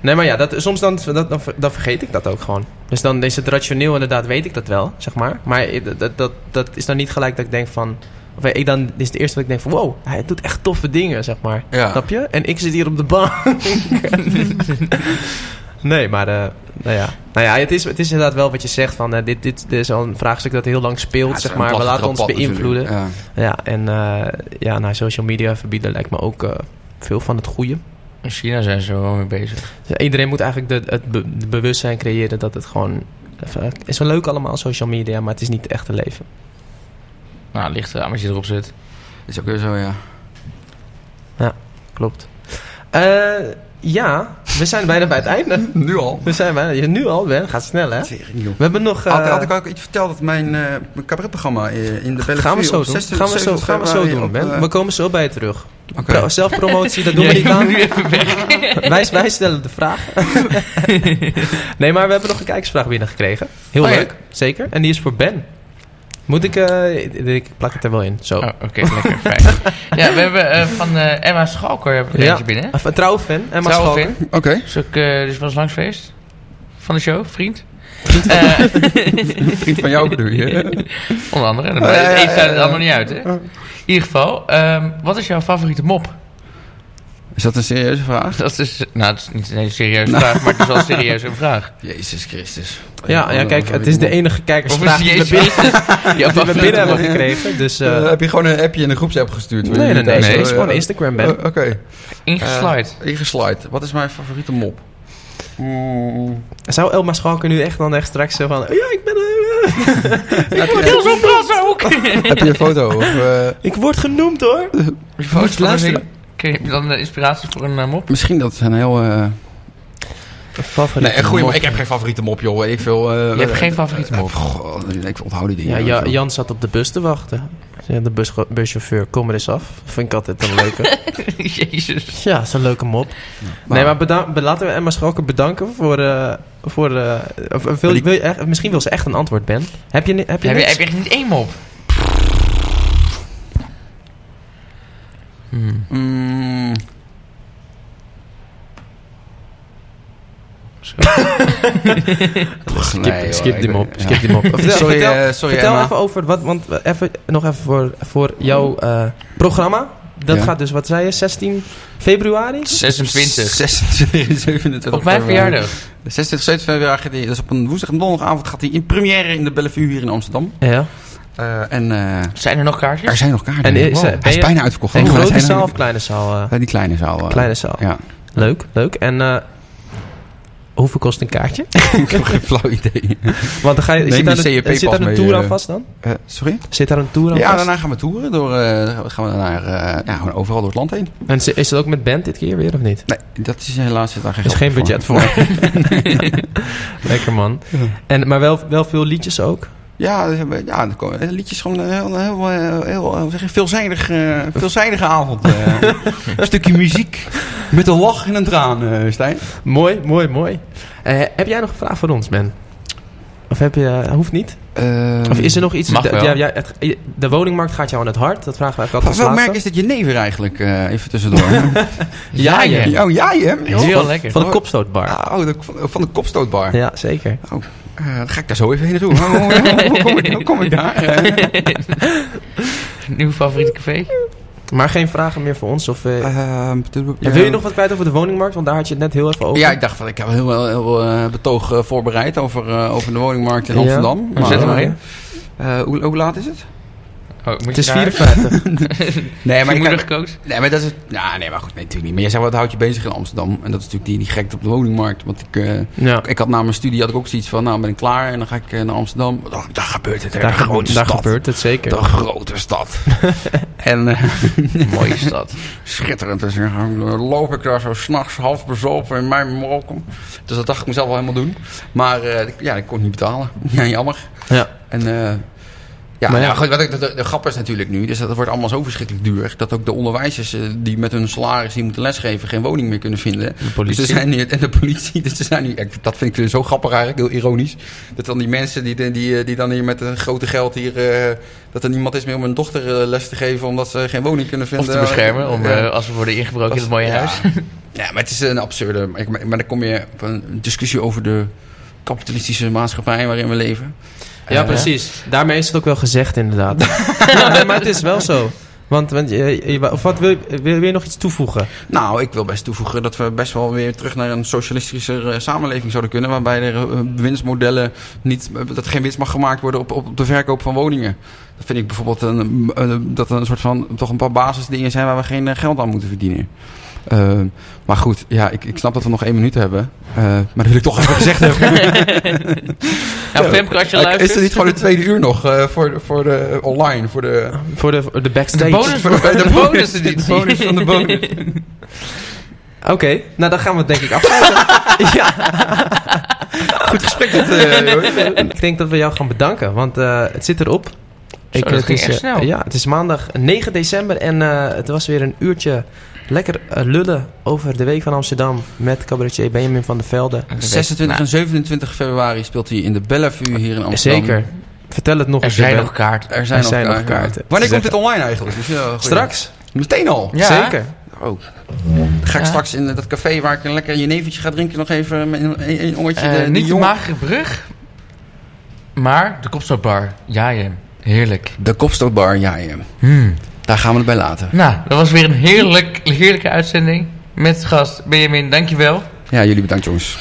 Nee, maar ja, dat, soms dan, dat, dan, dan vergeet ik dat ook gewoon. Dus dan is het rationeel inderdaad, weet ik dat wel, zeg maar. Maar dat, dat, dat, dat is dan niet gelijk dat ik denk van... Of ik dan dit is het eerste dat ik denk van... Wow, hij doet echt toffe dingen, zeg maar. Ja. Snap je? En ik zit hier op de bank. [laughs] nee, maar... eh, nou ja, nou ja het, is, het is inderdaad wel wat je zegt van... eh, dit, dit, dit is al een vraagstuk dat heel lang speelt, Ja, zeg maar. We laten ons beïnvloeden. Ja. Ja, en eh, ja, nou, social media verbieden lijkt me ook eh, veel van het goede. In China zijn ze er wel mee bezig. Dus iedereen moet eigenlijk de, het be- de bewustzijn creëren dat het gewoon... even- Het is wel leuk allemaal, social media, maar het is niet het echte leven. Nou, ligt eraan als je erop zit. Is ook weer zo, ja. Klopt. Eh, ja, we zijn bijna bij het einde. [laughs] Nu al. We zijn bijna... ja, Nu al, Ben. Gaat snel, hè? We hebben nog... eh, Had, had ik ook iets verteld dat mijn, eh mijn cabaretprogramma in de Bellevue... gaan we zo doen. 26 Gaan we zo, gaan we zo doen, op, Ben. We komen zo bij je terug. Oké. Pro- Zelfpromotie, dat [laughs] doen we Ja, niet ik aan. nu even weg. [laughs] wij, wij stellen de vraag. nee, maar we hebben nog een kijkersvraag binnengekregen. Heel Oh ja. leuk, zeker. En die is voor Ben. Moet ik... eh, ik plak het er wel in. Zo. Oh, Oké, lekker, fijn. [laughs] Ja, we hebben eh, van eh, Emma Schalker heb ik er Ja. eentje binnen. Een trouwe fan, Emma Trouwe Schalker. fan. Oké. Dus eh, dus was langs geweest van de show, vriend. [laughs] Vriend van jou bedoel je? onder andere. Ja, ja, Het ja, een staat het ander niet uit, hè? In ieder geval, ehm, wat is jouw favoriete mop? Is dat een serieuze vraag? Dat is, nou, het is niet een hele serieuze vraag, maar het is wel een serieuze vraag. [laughs] Jezus Christus. Ja, ja, kijk, het is de enige Of kijkersvraag is die we Jezus binnen, [laughs] die we binnen hebben gekregen. Dus, eh, Eh, heb je gewoon een appje in de groepsapp gestuurd? nee, nee, nee. nee, Het is Oh, gewoon ja. Instagram, Ben. Eh, Oké. Ingeslide. Eh, Ingeslide. Wat is mijn favoriete mop? Mm, Zou Elma Schalker nu echt dan echt straks zo van... Ja, ik ben... eh, heb, [laughs] je, Heel zo'n ook! heb je een foto? Of, eh, ik word genoemd, hoor. Luisteren. Heb je dan eh, inspiratie voor een eh, mop? misschien dat een heel... eh Favoriete nee, goeie, mop. mop. ik heb geen favoriete mop, joh. Ik veel, eh, Je hebt geen favoriete mop? Goh, ik onthoud die dingen. Ja. Jan zat op de bus te wachten. De bus, buschauffeur, kom er eens af. Vind ik altijd een leuke. [laughs] Jezus. ja, dat is een leuke mop. Nee, maar bedan- be- laten we Emma Schalker bedanken voor... eh voor eh, of- of wil, die- wil je echt, misschien wil ze echt een antwoord, Ben. Heb je, heb je Heb je, niks? heb je echt niet één mop? Hmm. Mm, [laughs] Skip, nee, skip ik die mop. ja. Skip die mop. [laughs] Vertel, Sorry, vertel, eh, sorry, vertel Emma. even over... Wat, want even, nog even voor, voor jouw eh, programma. Dat Ja. gaat dus, wat zei je, 16 februari? 26. 26, 27. Op mijn verjaardag. 26, 27 februari. gaat hij- Dat is op een woensdag en donderdagavond gaat hij in première in de Bellevue hier in Amsterdam. Ja. Eh, en eh, Zijn er nog kaartjes? er zijn nog kaarten. En is, Wow. eh, hij is bijna uitverkocht. Een grote zaal of kleine zaal? die kleine zaal. kleine zaal. Ja, Leuk, leuk. En hoeveel kost een kaartje? [laughs] ik heb geen flauw idee. Want dan ga je, zit, daar een, zit daar een tour aan vast dan? Sorry? Zit daar een tour aan Ja, vast? daarna gaan we toeren. Door, gaan we naar, ja, gewoon overal door het land heen. En is het ook met band dit keer weer of niet? Nee, dat is helaas zit daar geen Er is geen budget voor. [laughs] [laughs] Lekker man. En, maar wel, wel veel liedjes ook? Ja, ja, komen eh, liedjes gewoon een heel, heel, heel, heel eh, zeg je, veelzijdig, eh, veelzijdige avond. eh. [laughs] een stukje muziek met een lach en een traan, eh, Stijn. Mooi, mooi, mooi. Eh, heb jij nog een vraag voor ons, Ben? Of heb je, eh, hoeft niet? Of is er nog iets? Mag de, wel. ja, ja, het- de woningmarkt gaat jou aan het hart. Dat vragen we eigenlijk Wat altijd welk merk is dit jenever eigenlijk, eh, even tussendoor? [laughs] Ja, ja. ja. oh, ja, je? Heel lekker. Van de kopstootbar. Oh, de, van de kopstootbar. Ja, zeker. Eh, dan ga ik daar zo even heen naartoe. Hoe, hoe, hoe, hoe kom, ik, hoe kom ik daar? [laughs] Nieuw favoriete café? Maar geen vragen meer voor ons? Of, ja, wil je nog wat kwijt over de woningmarkt? Want daar had je het net heel even over. Ja, ik dacht van, ik heb heel, heel, eh, betoog voorbereid over, eh, over de woningmarkt in Ja. Amsterdam. Maar zet hem maar in. eh, hoe, hoe laat is het? Oh, moet Het is naar huis? 54. Nee, Heb je moeder gekookt? Nee, maar dat is het. Ja, nee, maar goed, nee, natuurlijk niet. Maar jij zei, wat houdt je bezig in Amsterdam? En dat is natuurlijk die, die gekte op de woningmarkt. Want ik, eh, ja. ik had na mijn studie had ik ook zoiets van, nou ben ik klaar en dan ga ik eh, naar Amsterdam. Oh, daar gebeurt het, hè. Daar, de gebe- grote daar stad. gebeurt het zeker. De grote stad. [laughs] en eh, [laughs] Mooie stad. schitterend. Dus dan loop ik daar zo s'nachts half bezopen in mijn Marokko. Dus dat dacht ik mezelf wel helemaal doen. Maar ja, ik kon het niet betalen. [laughs] Ja, jammer. Ja. En ja, Maar ja. goed, wat ik, de, de, grap is natuurlijk nu, dus dat wordt allemaal zo verschrikkelijk duur, dat ook de onderwijzers eh, die met hun salaris die moeten lesgeven geen woning meer kunnen vinden. De politie. Dus er zijn nu, en de politie, [laughs] dus er zijn nu, dat vind ik weer zo grappig eigenlijk, heel ironisch. Dat dan die mensen die, die, die, die dan hier met een grote geld hier, eh, dat er niemand is meer om hun dochter eh, les te geven omdat ze geen woning kunnen Of vinden. te beschermen, om, eh, als we worden ingebroken in het mooie Ja. huis. Ja, maar het is een absurde. Maar, maar dan kom je op een discussie over de kapitalistische maatschappij waarin we leven. Ja, Eh, precies. Daarmee is het ook wel gezegd, inderdaad. [laughs] ja, nee, maar het is wel zo. Want, want je, je- of wat wil, je- wil, wil je nog iets toevoegen? Nou, ik wil best toevoegen dat we best wel weer terug naar een socialistische eh, samenleving zouden kunnen. Waarbij er eh, winstmodellen niet. eh, dat geen winst mag gemaakt worden op, op de verkoop van woningen. Dat vind ik bijvoorbeeld een, eh, dat er een soort van. toch een paar basisdingen zijn waar we geen eh, geld aan moeten verdienen. Eh, maar goed, ja, ik, ik snap dat we nog één minuut hebben. Eh, maar dat wil ik toch even gezegd hebben. [laughs] Nou, Femke, als je Is luistert... er niet gewoon een tweede uur nog eh, voor, voor de online? Voor de, Voor de, voor de backstage. De bonus, voor de- de, de bonus, de bonus van de bonus. [laughs] Oké, nou dan gaan we het denk ik afsluiten. [laughs] ja. Goed gesprek eh, hoor. Ik denk dat we jou gaan bedanken, want eh, het zit erop. Zo, dat het ging is, echt eh, snel. Ja, het is maandag 9 december en eh, het was weer een uurtje lekker eh, lullen over de Week van Amsterdam met cabaretier Benjamin van der Velde. 26 en 27 februari speelt hij in de Bellevue hier in Amsterdam. Zeker. Vertel het nog Er eens. zijn Ruben. nog kaarten. Er zijn, Er zijn nog, nog kaarten. Wanneer komt dit online eigenlijk? Dus, ja, Straks. Meteen al? Ja. Zeker. Oh. Dan ga ik Ja. straks in dat café waar ik een lekker jenevertje ga drinken nog even met een, oortje. Eh, de, niet de magere brug, maar de Kopstadbar. Ja, je. Heerlijk. De Kopstootbar, ja, ja. Hmm. Daar gaan we het bij laten. Nou, dat was weer een heerlijk, heerlijke uitzending. Met gast Benjamin, dankjewel. Ja, jullie bedankt jongens.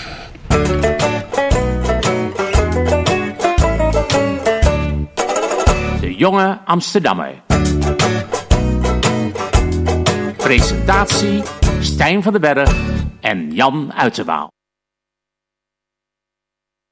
De jonge Amsterdammer. Presentatie Stijn van den Berg en Jan Uiterwaal.